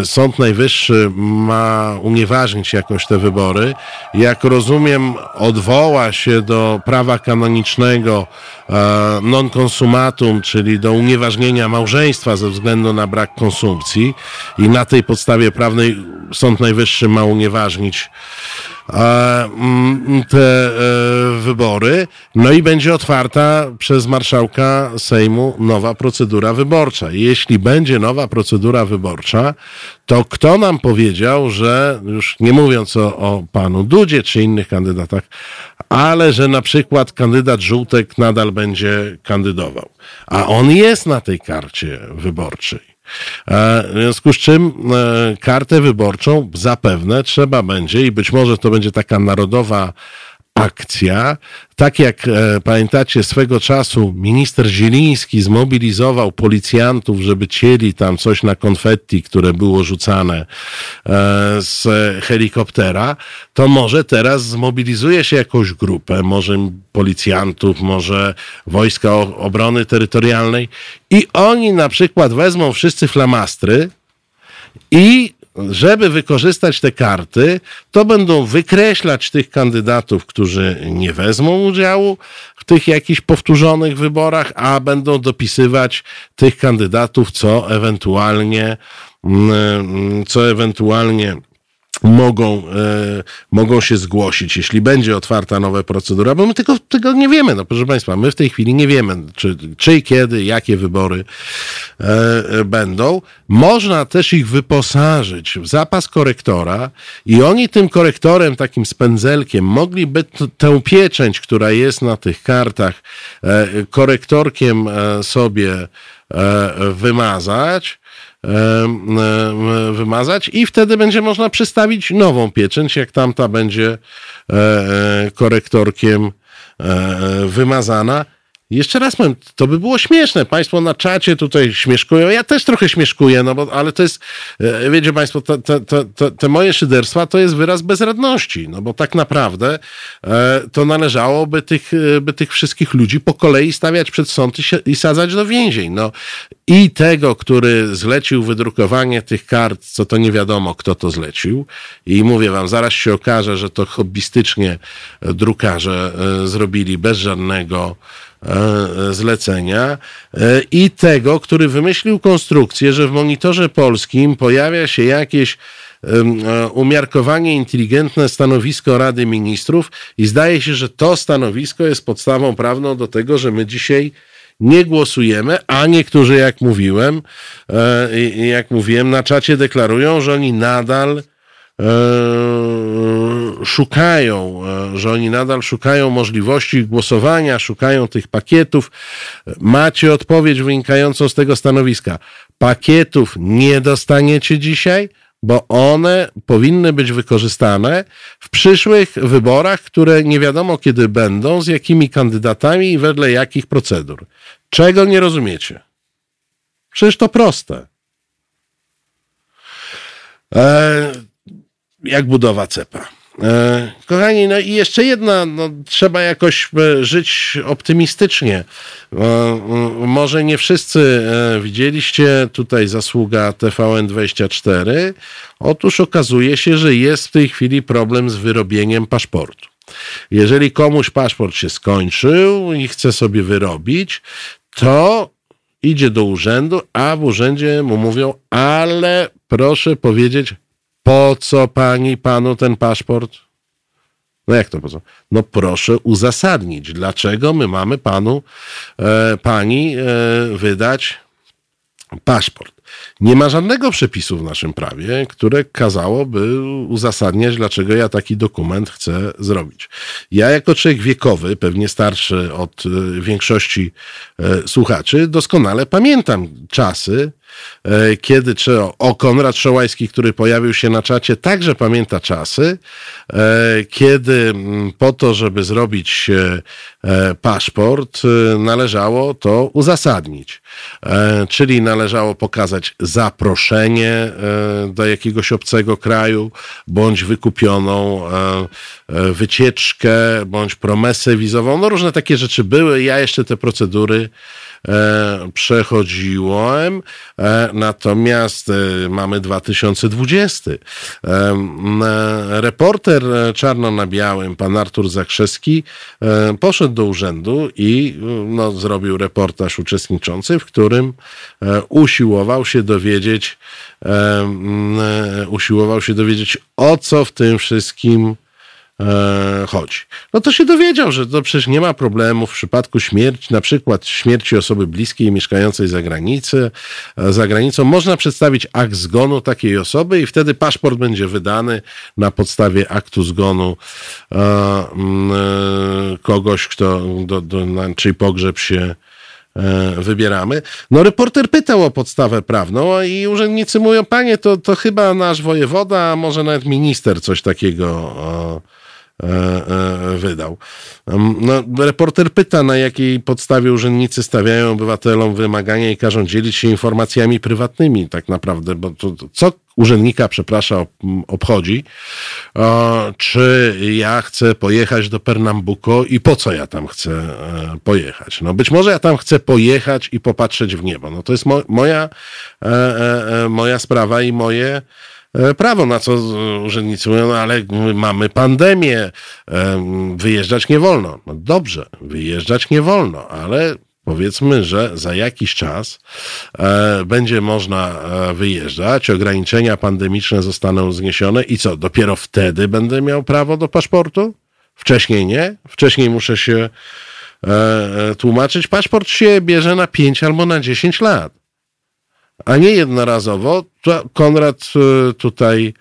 e, Sąd Najwyższy ma unieważnić jakoś te wybory. Jak rozumiem, odwoła się do prawa kanonicznego non consumatum, czyli do unieważnienia małżeństwa ze względu na brak konsumpcji i na tej podstawie prawnej Sąd Najwyższy ma unieważnić te e, wybory. No i będzie otwarta przez marszałka Sejmu nowa procedura wyborcza. Jeśli będzie nowa procedura wyborcza, to kto nam powiedział, że już nie mówiąc o, o panu Dudzie czy innych kandydatach, ale że na przykład kandydat Żółtek nadal będzie kandydował. A on jest na tej karcie wyborczej. E, w związku z czym e, kartę wyborczą zapewne trzeba będzie i być może to będzie taka narodowa akcja. Tak jak e, pamiętacie, swego czasu minister Zieliński zmobilizował policjantów, żeby cieli tam coś na konfetti, które było rzucane e, z helikoptera, to może teraz zmobilizuje się jakąś grupę, może policjantów, może wojska obrony terytorialnej i oni na przykład wezmą wszyscy flamastry i żeby wykorzystać te karty, to będą wykreślać tych kandydatów, którzy nie wezmą udziału w tych jakichś powtórzonych wyborach, a będą dopisywać tych kandydatów, co ewentualnie, mm, co ewentualnie mogą, e, mogą się zgłosić, jeśli będzie otwarta nowa procedura, bo my tego, nie wiemy. No proszę Państwa, my w tej chwili nie wiemy, czy, czy i kiedy, jakie wybory e, e będą. Można też ich wyposażyć w zapas korektora i oni tym korektorem, takim spędzelkiem, mogliby t- tę pieczęć, która jest na tych kartach, korektorkiem sobie wymazać wymazać i wtedy będzie można przystawić nową pieczęć, jak tamta będzie korektorkiem wymazana. Jeszcze raz powiem, to by było śmieszne. Państwo na czacie tutaj śmieszkują. Ja też trochę śmieszkuję, no bo, ale to jest, e, wiecie Państwo, te, te, moje szyderstwa to jest wyraz bezradności, no bo tak naprawdę e, to należałoby tych, e, by tych wszystkich ludzi po kolei stawiać przed sąd i, się, i sadzać do więzień. No i tego, który zlecił wydrukowanie tych kart, co to nie wiadomo, kto to zlecił. I mówię wam, zaraz się okaże, że to hobbystycznie drukarze zrobili bez żadnego E, zlecenia e, i tego, który wymyślił konstrukcję, że w monitorze polskim pojawia się jakieś e, umiarkowanie inteligentne stanowisko Rady Ministrów i zdaje się, że to stanowisko jest podstawą prawną do tego, że my dzisiaj nie głosujemy, a niektórzy, jak mówiłem, jak mówiłem, na czacie deklarują, że oni nadal E, szukają, e, że oni nadal szukają możliwości głosowania, szukają tych pakietów. Macie odpowiedź wynikającą z tego stanowiska. Pakietów nie dostaniecie dzisiaj, bo one powinny być wykorzystane w przyszłych wyborach, które nie wiadomo kiedy będą, z jakimi kandydatami i wedle jakich procedur. Czego nie rozumiecie? Przecież to proste. E, jak budowa cepa. E, kochani, no i jeszcze jedna, no, trzeba jakoś e, żyć optymistycznie. E, może nie wszyscy widzieliście tutaj zasługa TVN24. Otóż okazuje się, że jest w tej chwili problem z wyrobieniem paszportu. Jeżeli komuś paszport się skończył i chce sobie wyrobić, to idzie do urzędu, a w urzędzie mu mówią, ale proszę powiedzieć, po co pani, panu ten paszport? No jak to po co? No proszę uzasadnić, dlaczego my mamy panu, e, pani e, wydać paszport. Nie ma żadnego przepisu w naszym prawie, które kazałoby uzasadniać, dlaczego ja taki dokument chcę zrobić. Ja, jako człowiek wiekowy, pewnie starszy od e, większości e, słuchaczy, doskonale pamiętam czasy, kiedy czy o Konrad Szołajski, który pojawił się na czacie, także pamięta czasy, e, kiedy mm, po to, żeby zrobić e, paszport, należało to uzasadnić. Czyli należało pokazać zaproszenie do jakiegoś obcego kraju, bądź wykupioną wycieczkę, bądź promesę wizową. No różne takie rzeczy były. Ja jeszcze te procedury E, przechodziłem, e, natomiast e, mamy 2020. Reporter czarno na białym, pan Artur Zakrzewski, poszedł do urzędu i no, zrobił reportaż uczestniczący, w którym usiłował się dowiedzieć, usiłował się dowiedzieć, o co w tym wszystkim e, chodzi. No to się dowiedział, że to przecież nie ma problemu w przypadku śmierci, na przykład śmierci osoby bliskiej mieszkającej za granicą, e, za granicą, można przedstawić akt zgonu takiej osoby i wtedy paszport będzie wydany na podstawie aktu zgonu e, e, kogoś, kto, do, do, na czyj pogrzeb się e, wybieramy. No reporter pytał o podstawę prawną i urzędnicy mówią, panie, to, to chyba nasz wojewoda, a może nawet minister coś takiego E, e, wydał. No, reporter pyta, na jakiej podstawie urzędnicy stawiają obywatelom wymagania i każą dzielić się informacjami prywatnymi, tak naprawdę, bo to, co urzędnika, przepraszam, obchodzi, czy ja chcę pojechać do Pernambuco i po co ja tam chcę e, pojechać. No być może ja tam chcę pojechać i popatrzeć w niebo. No to jest mo moja, moja sprawa i moje E, prawo, na co urzędnicy mówią, no ale mamy pandemię, e, wyjeżdżać nie wolno. No dobrze, wyjeżdżać nie wolno, ale powiedzmy, że za jakiś czas e, będzie można wyjeżdżać, ograniczenia pandemiczne zostaną zniesione i co, dopiero wtedy będę miał prawo do paszportu? Wcześniej nie? Wcześniej muszę się tłumaczyć. Paszport się bierze na 5 albo na 10 lat a nie jednorazowo. Konrad e, tutaj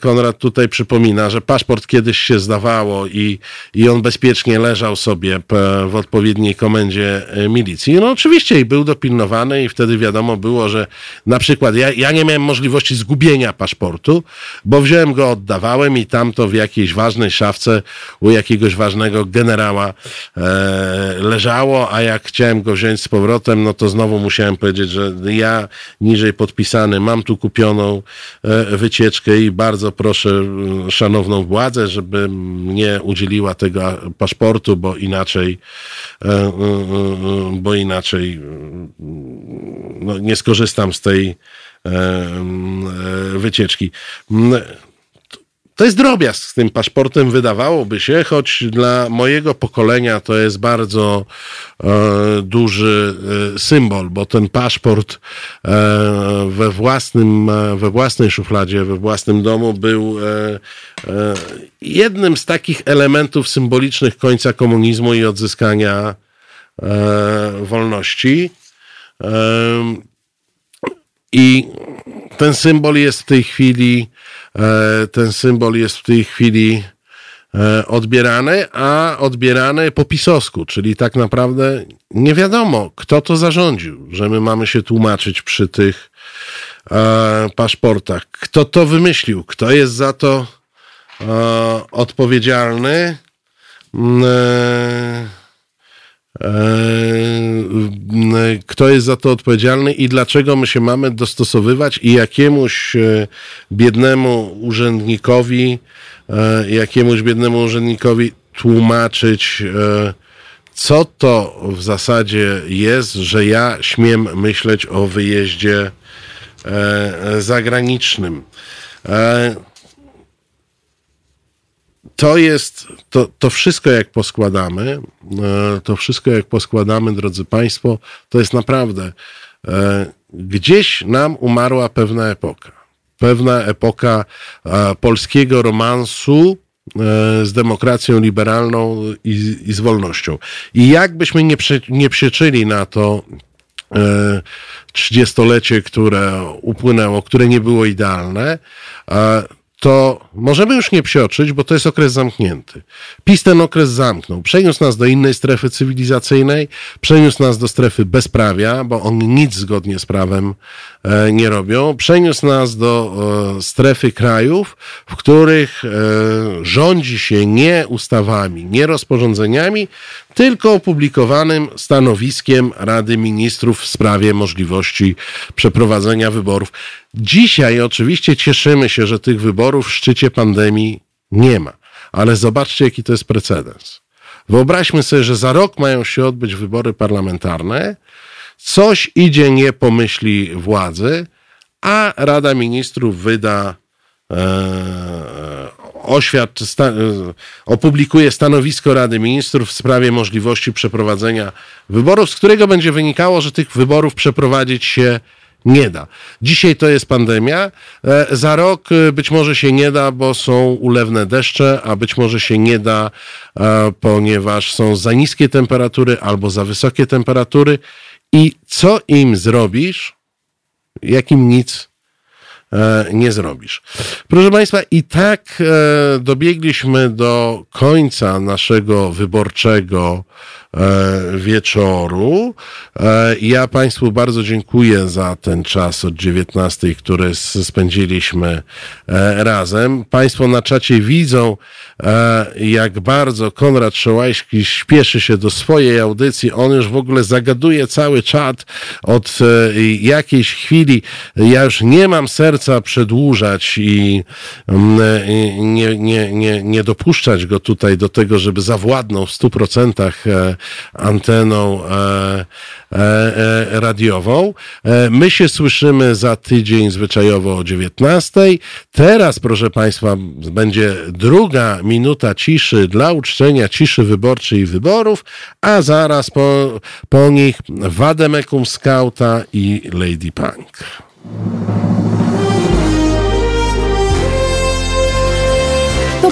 Konrad tutaj przypomina, że paszport kiedyś się zdawało i, i on bezpiecznie leżał sobie w odpowiedniej komendzie e, milicji. No oczywiście i był dopilnowany i wtedy wiadomo było, że na przykład ja, ja nie miałem możliwości zgubienia paszportu, bo wziąłem go, oddawałem i tam to w jakiejś ważnej szafce u jakiegoś ważnego generała e, leżało, a jak chciałem go wziąć z powrotem, no to znowu musiałem powiedzieć, że ja niżej mam tu kupioną e, wycieczkę i bardzo proszę e, szanowną władzę, żeby mnie udzieliła tego paszportu, bo inaczej e, bo inaczej no, nie skorzystam z tej wycieczki. To jest drobiazg z tym paszportem, wydawałoby się, choć dla mojego pokolenia to jest bardzo e, duży e, symbol, bo ten paszport e, we, własnym, e, we własnej szufladzie, we własnym domu był e, e, jednym z takich elementów symbolicznych końca komunizmu i odzyskania wolności. I ten symbol jest w tej chwili ten symbol jest w tej chwili e, odbierany, a odbierany po pisowsku, czyli tak naprawdę nie wiadomo, kto to zarządził, że my mamy się tłumaczyć przy tych e, paszportach. Kto to wymyślił, kto jest za to odpowiedzialny. Mm, E, kto jest za to odpowiedzialny i dlaczego my się mamy dostosowywać i jakiemuś e, biednemu urzędnikowi, e, jakiemuś biednemu urzędnikowi tłumaczyć, co to w zasadzie jest, że ja śmiem myśleć o wyjeździe zagranicznym to jest, to, to wszystko jak poskładamy, e, to wszystko jak poskładamy, drodzy Państwo, to jest naprawdę, e, gdzieś nam umarła pewna epoka. Pewna epoka e, polskiego romansu z demokracją liberalną i, i z wolnością. I jakbyśmy nie, nie przeczyli na to trzydziestolecie, które upłynęło, które nie było idealne, to możemy już nie psioczyć, bo to jest okres zamknięty. PiS ten okres zamknął. Przeniósł nas do innej strefy cywilizacyjnej, przeniósł nas do strefy bezprawia, bo oni nic zgodnie z prawem e, nie robią. Przeniósł nas do e, strefy krajów, w których e, rządzi się nie ustawami, nie rozporządzeniami, tylko opublikowanym stanowiskiem Rady Ministrów w sprawie możliwości przeprowadzenia wyborów. Dzisiaj oczywiście cieszymy się, że tych wyborów w szczycie pandemii nie ma, ale zobaczcie, jaki to jest precedens. Wyobraźmy sobie, że za rok mają się odbyć wybory parlamentarne, coś idzie nie po myśli władzy, a Rada Ministrów wyda e, sta, opublikuje stanowisko Rady Ministrów w sprawie możliwości przeprowadzenia wyborów, z którego będzie wynikało, że tych wyborów przeprowadzić się nie da. Dzisiaj to jest pandemia. E, za rok e, być może się nie da, bo są ulewne deszcze, a być może się nie da, e, ponieważ są za niskie temperatury albo za wysokie temperatury. I co im zrobisz, jakim nic nie zrobisz. Proszę Państwa, i tak dobiegliśmy do końca naszego wyborczego wieczoru. E, ja Państwu bardzo dziękuję za ten czas od 19, który spędziliśmy e, razem. Państwo na czacie widzą, jak bardzo Konrad Szołajski śpieszy się do swojej audycji. On już w ogóle zagaduje cały czat od jakiejś chwili. Ja już nie mam serca przedłużać i nie, nie, nie, nie dopuszczać go tutaj do tego, żeby zawładnął w stu procentach anteną e, e, e, radiową. My się słyszymy za tydzień zwyczajowo o 19. Teraz, proszę Państwa, będzie druga minuta ciszy dla uczczenia ciszy wyborczej i wyborów, a zaraz po, po nich Wademekum Scouta i Lady Punk.